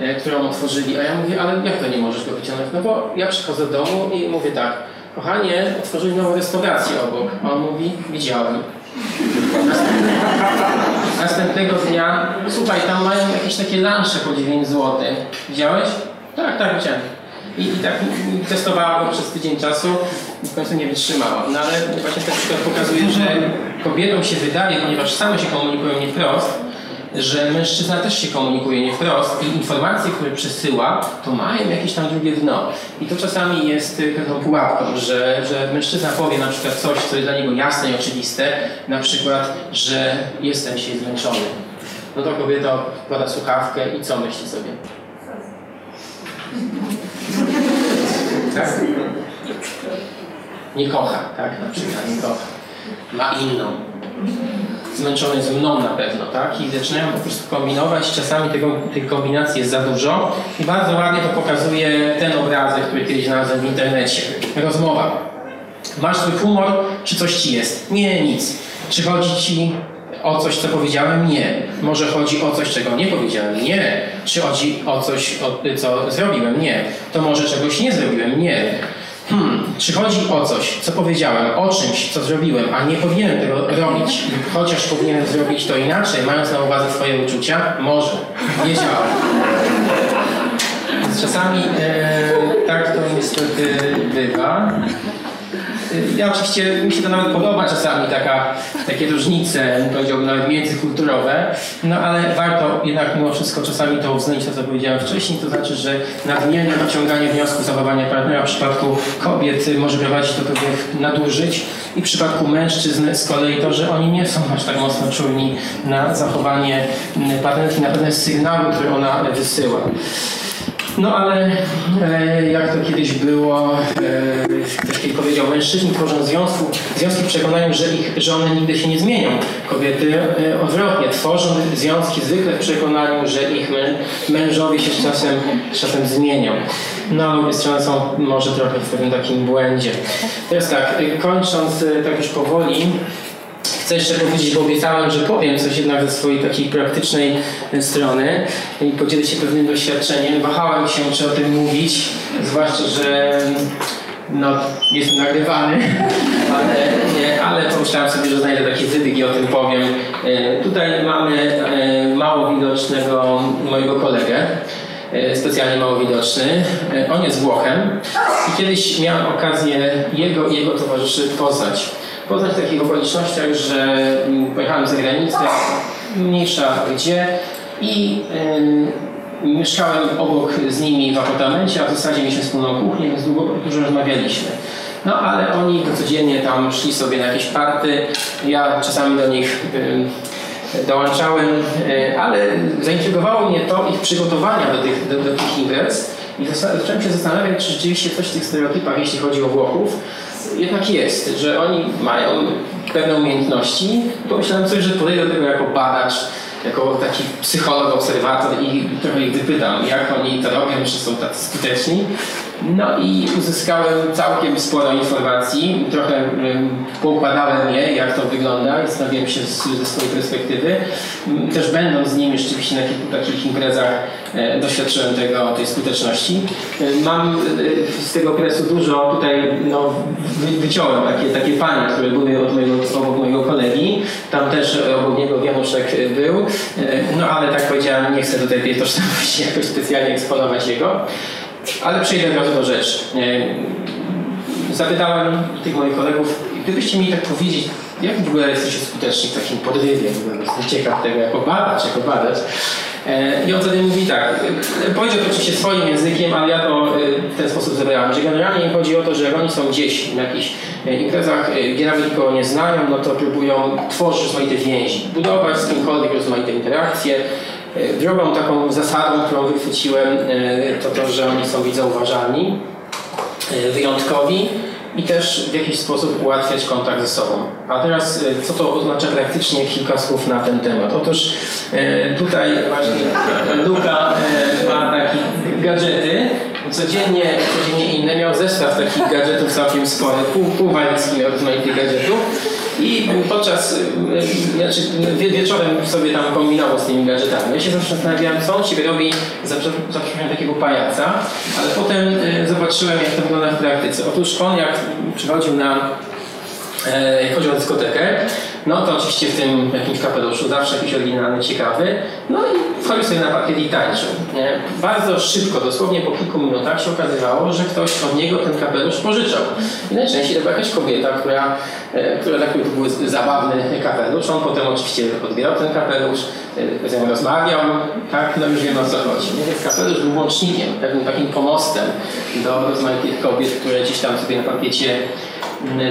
e, którą otworzyli. A ja mówię, ale jak to nie możesz go wyciągnąć? No bo ja przychodzę do domu i mówię tak, kochanie, otworzyli nową restaurację obok. A on mówi, widziałem. [LAUGHS] Następnego dnia, słuchaj, tam mają jakieś takie lansze po 9 zł. Widziałeś? Tak, tak, widziałem. I, I tak testowała go przez tydzień czasu i w końcu nie wytrzymała. No ale właśnie ten przykład pokazuje, że kobietom się wydaje, ponieważ same się komunikują nie wprost, że mężczyzna też się komunikuje nie wprost i informacje, które przesyła, to mają jakieś tam drugie dno. I to czasami jest pewną pułapką, że, że mężczyzna powie na przykład coś, co jest dla niego jasne i oczywiste, na przykład, że jestem się zmęczony. No to kobieta wkłada słuchawkę i co myśli sobie? Tak? Nie kocha, tak? Na przykład nie kocha. Ma inną zmęczony z mną na pewno, tak? I zaczynają po prostu kombinować, czasami tego, tych kombinacji jest za dużo i bardzo ładnie to pokazuje ten obrazek, który kiedyś znalazłem w internecie. Rozmowa. Masz swój humor, czy coś ci jest? Nie, nic. Czy chodzi ci o coś, co powiedziałem? Nie. Może chodzi o coś, czego nie powiedziałem? Nie. Czy chodzi o coś, o, co zrobiłem? Nie. To może czegoś nie zrobiłem? Nie hmm, czy chodzi o coś, co powiedziałem, o czymś, co zrobiłem, a nie powinienem tego robić, chociaż powinienem zrobić to inaczej, mając na uwadze swoje uczucia? Może. Więc czasami e, tak to niestety bywa. Ja oczywiście mi się to nawet podoba czasami taka, takie różnice, powiedziałbym nawet międzykulturowe, no ale warto jednak mimo wszystko czasami to uwzględnić to, co powiedziałem wcześniej, to znaczy, że nadmierne wyciąganie wniosków zachowania partnera w przypadku kobiet może prowadzić do pewnych nadużyć. I w przypadku mężczyzn z kolei to, że oni nie są aż tak mocno czujni na zachowanie partnerki, na pewne sygnały, które ona wysyła. No ale e, jak to kiedyś było, e, ktoś kiedyś powiedział, mężczyźni tworzą związku, związki w przekonaniu, że, ich, że one nigdy się nie zmienią. Kobiety e, odwrotnie, tworzą związki zwykle w przekonaniu, że ich mę, mężowie się z czasem, z czasem zmienią. No, obie strony są może trochę w pewnym takim błędzie. Teraz tak, kończąc e, tak już powoli, Chcę jeszcze powiedzieć, bo obiecałem, że powiem coś jednak ze swojej takiej praktycznej strony i podzielę się pewnym doświadczeniem. Wahałem się, czy o tym mówić, zwłaszcza, że no, jestem nagrywany, [LAUGHS] ale, ale pomyślałem sobie, że znajdę takie wybieg i o tym powiem. E, tutaj mamy e, mało widocznego mojego kolegę e, specjalnie mało widoczny. On jest Włochem i kiedyś miałem okazję jego i jego towarzyszy poznać. Poznać w takich okolicznościach, że mm, pojechałem za granicę, mniejsza gdzie i yy, mieszkałem obok z nimi w apartamencie, a w zasadzie mieliśmy wspólną kuchnię, więc długo, dużo rozmawialiśmy. No ale oni codziennie tam szli sobie na jakieś party, ja czasami do nich yy, dołączałem, yy, ale zaintrygowało mnie to ich przygotowania do tych, do, do tych imprez i zacząłem się zastanawiać, czy rzeczywiście coś w tych stereotypach, jeśli chodzi o Włochów, jednak jest, że oni mają pewne umiejętności. Pomyślałem sobie, że podejdę do tego jako badacz, jako taki psycholog, obserwator i trochę ich wypytam, jak oni to robią, czy są tacy skuteczni. No i uzyskałem całkiem sporo informacji, trochę poukładałem je, jak to wygląda i zastanawiałem się ze swojej perspektywy. Też będąc z nimi rzeczywiście na kilku takich imprezach e, doświadczyłem tego, tej skuteczności. E, mam e, z tego okresu dużo tutaj, no, wyciąłem takie, takie które były od mojego, obok mojego kolegi. Tam też obok niego Januszek był. No ale tak powiedziałem, nie chcę tutaj tej tożsamości [LAUGHS] jakoś specjalnie eksponować jego. Ale przejdę od razu do rzeczy. Zapytałem tych moich kolegów, gdybyście mi tak powiedzieć, jak w ogóle jesteście skuteczni w takim podrywie, jestem ciekaw tego jako badacz, jako badacz. E, I on wtedy mówi tak, powiedział to oczywiście swoim językiem, ale ja to e, w ten sposób zebrałem, że generalnie chodzi o to, że oni są gdzieś na jakichś e, imprezach, gdzie nawet nikogo nie znają, no to próbują tworzyć rozmaite więzi, budować z kimkolwiek rozmaite interakcje, E, drugą taką zasadą, którą wychwyciłem, e, to to, że oni są widzą uważani, e, wyjątkowi i też w jakiś sposób ułatwiać kontakt ze sobą. A teraz co to oznacza praktycznie kilka słów na ten temat. Otóż tutaj właśnie Luka ma takie gadżety, codziennie, codziennie inne, miał zestaw takich gadżetów całkiem spory, pół, pół miał rozmaitych gadżetów i podczas, y, y, znaczy wieczorem sobie tam kombinował z tymi gadżetami. Ja się zawsze zastanawiałem, co on się robi, zawsze, zawsze miałem takiego pajaca, ale potem y, zobaczyłem, jak to wygląda w praktyce. Otóż on jak przychodził na E, jak chodzi o dyskotekę, no to oczywiście w tym jakimś kapeluszu, zawsze jakiś oryginalny, ciekawy, no i wchodził sobie na parkiet i tańczył. Bardzo szybko, dosłownie po kilku minutach się okazywało, że ktoś od niego ten kapelusz pożyczał. I najczęściej to była jakaś kobieta, która, e, która taki był zabawny kapelusz, on potem oczywiście odbierał ten kapelusz, e, z nią rozmawiał, tak, no już wiem o co chodzi. Więc kapelusz był łącznikiem, pewnym takim pomostem do rozmaitych kobiet, które gdzieś tam sobie na parkiecie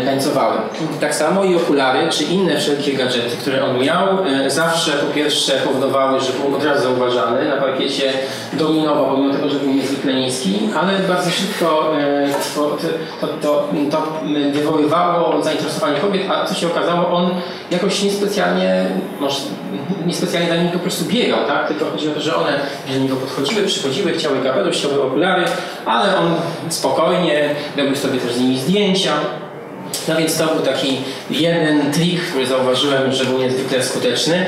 tańcowały. Tak samo i okulary, czy inne wszelkie gadżety, które on miał, e, zawsze po pierwsze powodowały, że był od razu zauważany, na parkiecie dominował, pomimo tego, że był niezwykle niski, ale bardzo szybko e, to, to, to, to wywoływało zainteresowanie kobiet, a co się okazało, on jakoś niespecjalnie, może niespecjalnie za nim po prostu biegał, tak? tylko chodzi o to, że one do niego podchodziły, przychodziły, chciały kapelusz, chciały okulary, ale on spokojnie robił sobie też z nimi zdjęcia, no więc to był taki jeden trik, który zauważyłem, że był niezwykle skuteczny.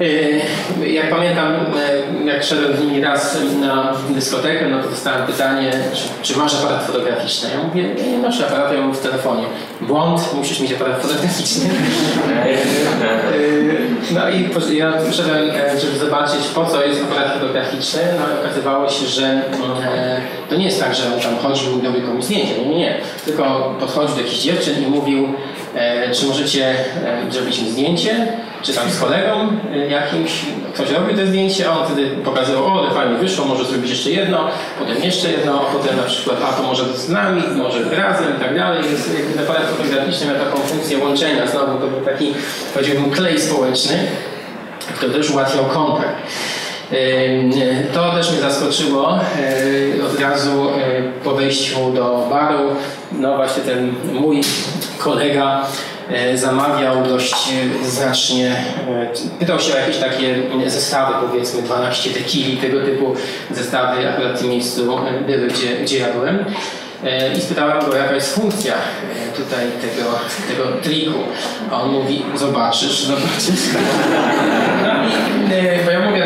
Yy, jak pamiętam, yy, jak szedłem z nimi raz na dyskotekę, no to dostałem pytanie, czy, czy masz aparat fotograficzny? Ja mówię, nie, nie masz aparatu, ja mam w telefonie. Błąd, musisz mieć aparat fotograficzny. [LAUGHS] No i ja poszedłem, e, żeby zobaczyć po co jest aparat fotograficzny, no i okazywało się, że e, to nie jest tak, że on tam chodził i robił komuś zdjęcie, nie, nie, nie. Tylko podchodził do jakichś dziewczyn i mówił, e, czy możecie zrobić mi zdjęcie, czy tam z kolegą jakimś, ktoś robił to zdjęcie, a on wtedy pokazywał, o, ale fajnie wyszło, może zrobić jeszcze jedno, potem jeszcze jedno, potem na przykład, a to może z nami, może razem i tak dalej. Więc jakby aparat fotograficzny miał taką funkcję łączenia, znowu to był taki, powiedziałbym, klej społeczny, który też ułatwiał kontakt. To też mnie zaskoczyło od razu po wejściu do baru. No właśnie ten mój kolega zamawiał dość znacznie, pytał się o jakieś takie zestawy, powiedzmy 12 tekili, tego typu zestawy akurat w tym miejscu były, gdzie, gdzie ja byłem. E, i spytałem go, jaka jest funkcja e, tutaj tego, tego triku. A on mówi, zobaczysz, zobaczysz. [LAUGHS] Bo ja mówię,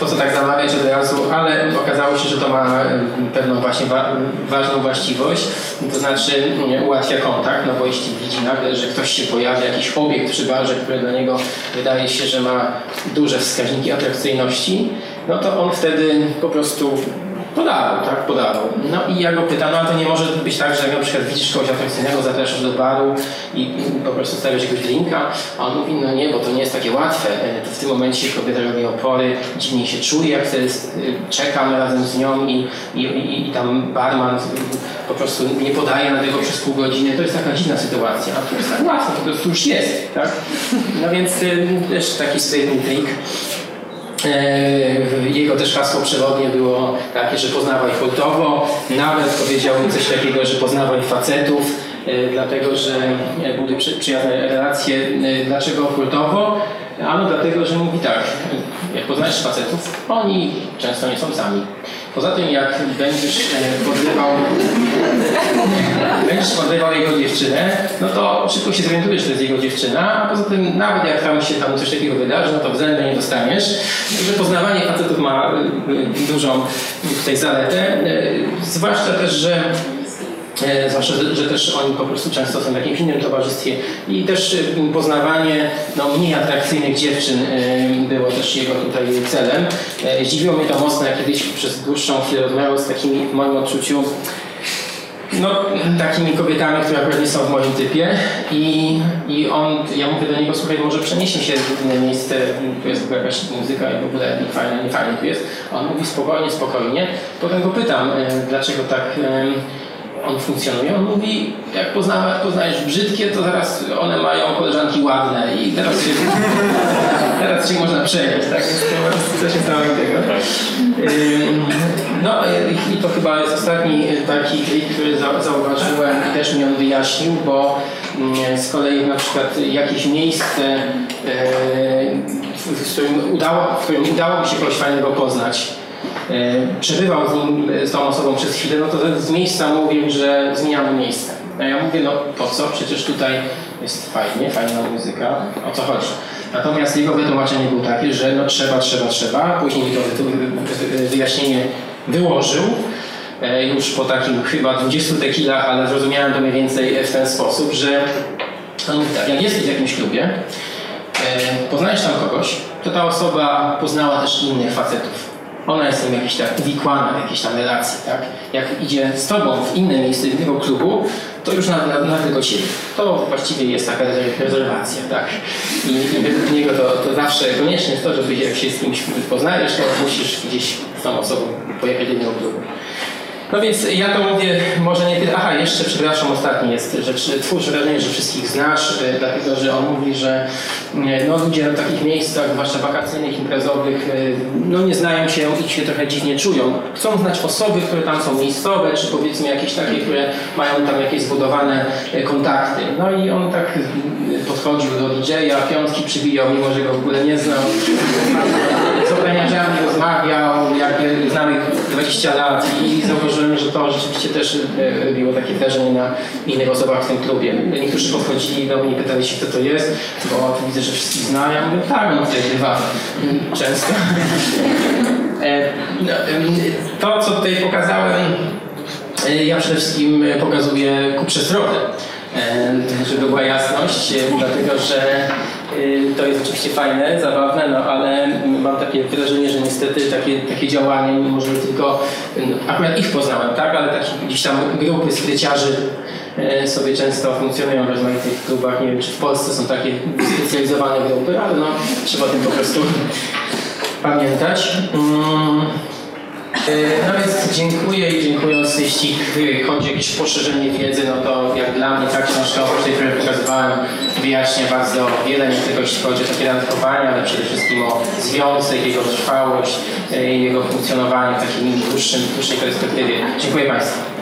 po co tak zamawiać od razu, ale okazało się, że to ma pewną właśnie wa ważną właściwość, to znaczy ułatwia kontakt, no bo jeśli widzi nagle, że ktoś się pojawia, jakiś obiekt przy barze, który dla niego wydaje się, że ma duże wskaźniki atrakcyjności, no to on wtedy po prostu Podawał, tak, podawał. No i ja go pytam, no to nie może być tak, że jak na przykład widzisz kogoś atrakcyjnego, zapraszasz do baru i po prostu stawiasz jakiegoś drinka, a on mówi, no nie, bo to nie jest takie łatwe. E, to w tym momencie kobieta robi opory, dziwnie się czuje, wtedy czekam razem z nią i, i, i, i tam barman po prostu nie podaje na tego przez pół godziny. To jest taka dziwna sytuacja, a to jest tak łatwo, po prostu już jest, tak? No więc też taki sprytny trik. E, jego też hasło przewodnie było takie, że poznawaj kultowo. Nawet powiedział coś takiego, że poznawaj facetów, e, dlatego że były przyjazne relacje. E, dlaczego kultowo? Ano dlatego, że mówi tak, jak poznajesz facetów, oni często nie są sami. Poza tym, jak będziesz podrywał, będziesz podrywał jego dziewczynę, no to szybko się zorientujesz, że to jest jego dziewczyna, a poza tym nawet jak tam się tam coś takiego wydarzy, no to względu nie dostaniesz. Także poznawanie facetów ma dużą tutaj zaletę, zwłaszcza też, że E, zwłaszcza, że, że, też oni po prostu często są w jakimś innym towarzystwie i też e, poznawanie no, mniej atrakcyjnych dziewczyn e, było też jego tutaj celem. Zdziwiło mnie to mocno, jak kiedyś przez dłuższą chwilę rozmawiał z takimi, w moim odczuciu, no, takimi kobietami, które akurat nie są w moim typie i, i on, ja mówię do niego, słuchaj, może przenieśmy się w inne miejsce, tu jest jakaś muzyka i w ogóle nie fajnie, nie fajnie tu jest. A on mówi spokojnie, spokojnie. Potem go pytam, dlaczego tak on funkcjonuje. On mówi, jak poznajesz, poznajesz brzydkie, to zaraz one mają koleżanki ładne i teraz się, [LAUGHS] teraz się można przejąć, tak? Więc to coś niesamowitego. No i to chyba jest ostatni taki trik, który zauważyłem i też mi on wyjaśnił, bo mm, z kolei na przykład jakieś miejsce, e, w którym udało, w którym udało mi się kogoś fajnego poznać, przebywał z, nim, z tą osobą przez chwilę, no to z miejsca mówił, że zmieniamy miejsce. A ja mówię, no po co? Przecież tutaj jest fajnie, fajna muzyka, o co chodzi? Natomiast jego wytłumaczenie było takie, że no trzeba, trzeba, trzeba. Później to wyjaśnienie wyłożył. E, już po takim chyba 20 tekilach, ale zrozumiałem to mniej więcej w ten sposób, że on mówi tak, jak jesteś w jakimś klubie, e, poznajesz tam kogoś, to ta osoba poznała też innych facetów ona jest tam jakiś tak uwikłana w jakieś tam relacje, tak? Jak idzie z tobą w inne miejsce, innego klubu, to już na, na, na tylko ciebie. To właściwie jest taka rezerwacja, tak? I, i według niego to, to zawsze konieczne jest to, żeby jak się z kimś poznajesz, to musisz gdzieś z tą osobą pojechać do innego klubu. No więc ja to mówię, może nie tyle. Aha, jeszcze przepraszam, ostatni jest rzecz. Twórz wrażenie, że wszystkich znasz, e, dlatego że on mówi, że e, no, ludzie w takich miejscach, zwłaszcza wakacyjnych, imprezowych, e, no nie znają się i się trochę dziwnie czują. Chcą znać osoby, które tam są miejscowe, czy powiedzmy jakieś takie, które mają tam jakieś zbudowane kontakty. No i on tak podchodził do DJ-a, piątki przybijał, mimo że go w ogóle nie znał. Z ochroniarzami rozmawiał, jakby znał ich 20 lat i zauważył, zauważyłem, że to rzeczywiście też robiło takie wrażenie na innych osobach w tym klubie. Niektórzy podchodzili do mnie pytali się, kto to jest, bo widzę, że wszyscy znają. Ja mówię, tak, on tutaj bywa często. E, no, to, co tutaj pokazałem, e, ja przede wszystkim pokazuję ku przestrodę, e, żeby była jasność, dlatego że to jest oczywiście fajne, zabawne, no ale mam takie wrażenie, że niestety takie, takie działanie, mimo że tylko y, akurat ich poznałem, tak, ale takie gdzieś tam grupy skryciarzy y, sobie często funkcjonują w rozmaitych klubach. Nie wiem, czy w Polsce są takie specjalizowane grupy, ale no trzeba o tym po prostu [LAUGHS] pamiętać. E, No więc dziękuję i dziękując, jeśli y, chodzi o jakieś poszerzenie wiedzy, no to jak dla mnie ta książka, oprócz tej, którą pokazywałem, wyjaśnia bardzo wiele, nie tylko jeśli chodzi o takie ale przede wszystkim o związek, jego trwałość, y, jego funkcjonowanie w takim dłuższym, dłuższej perspektywie. Dziękuję Państwu.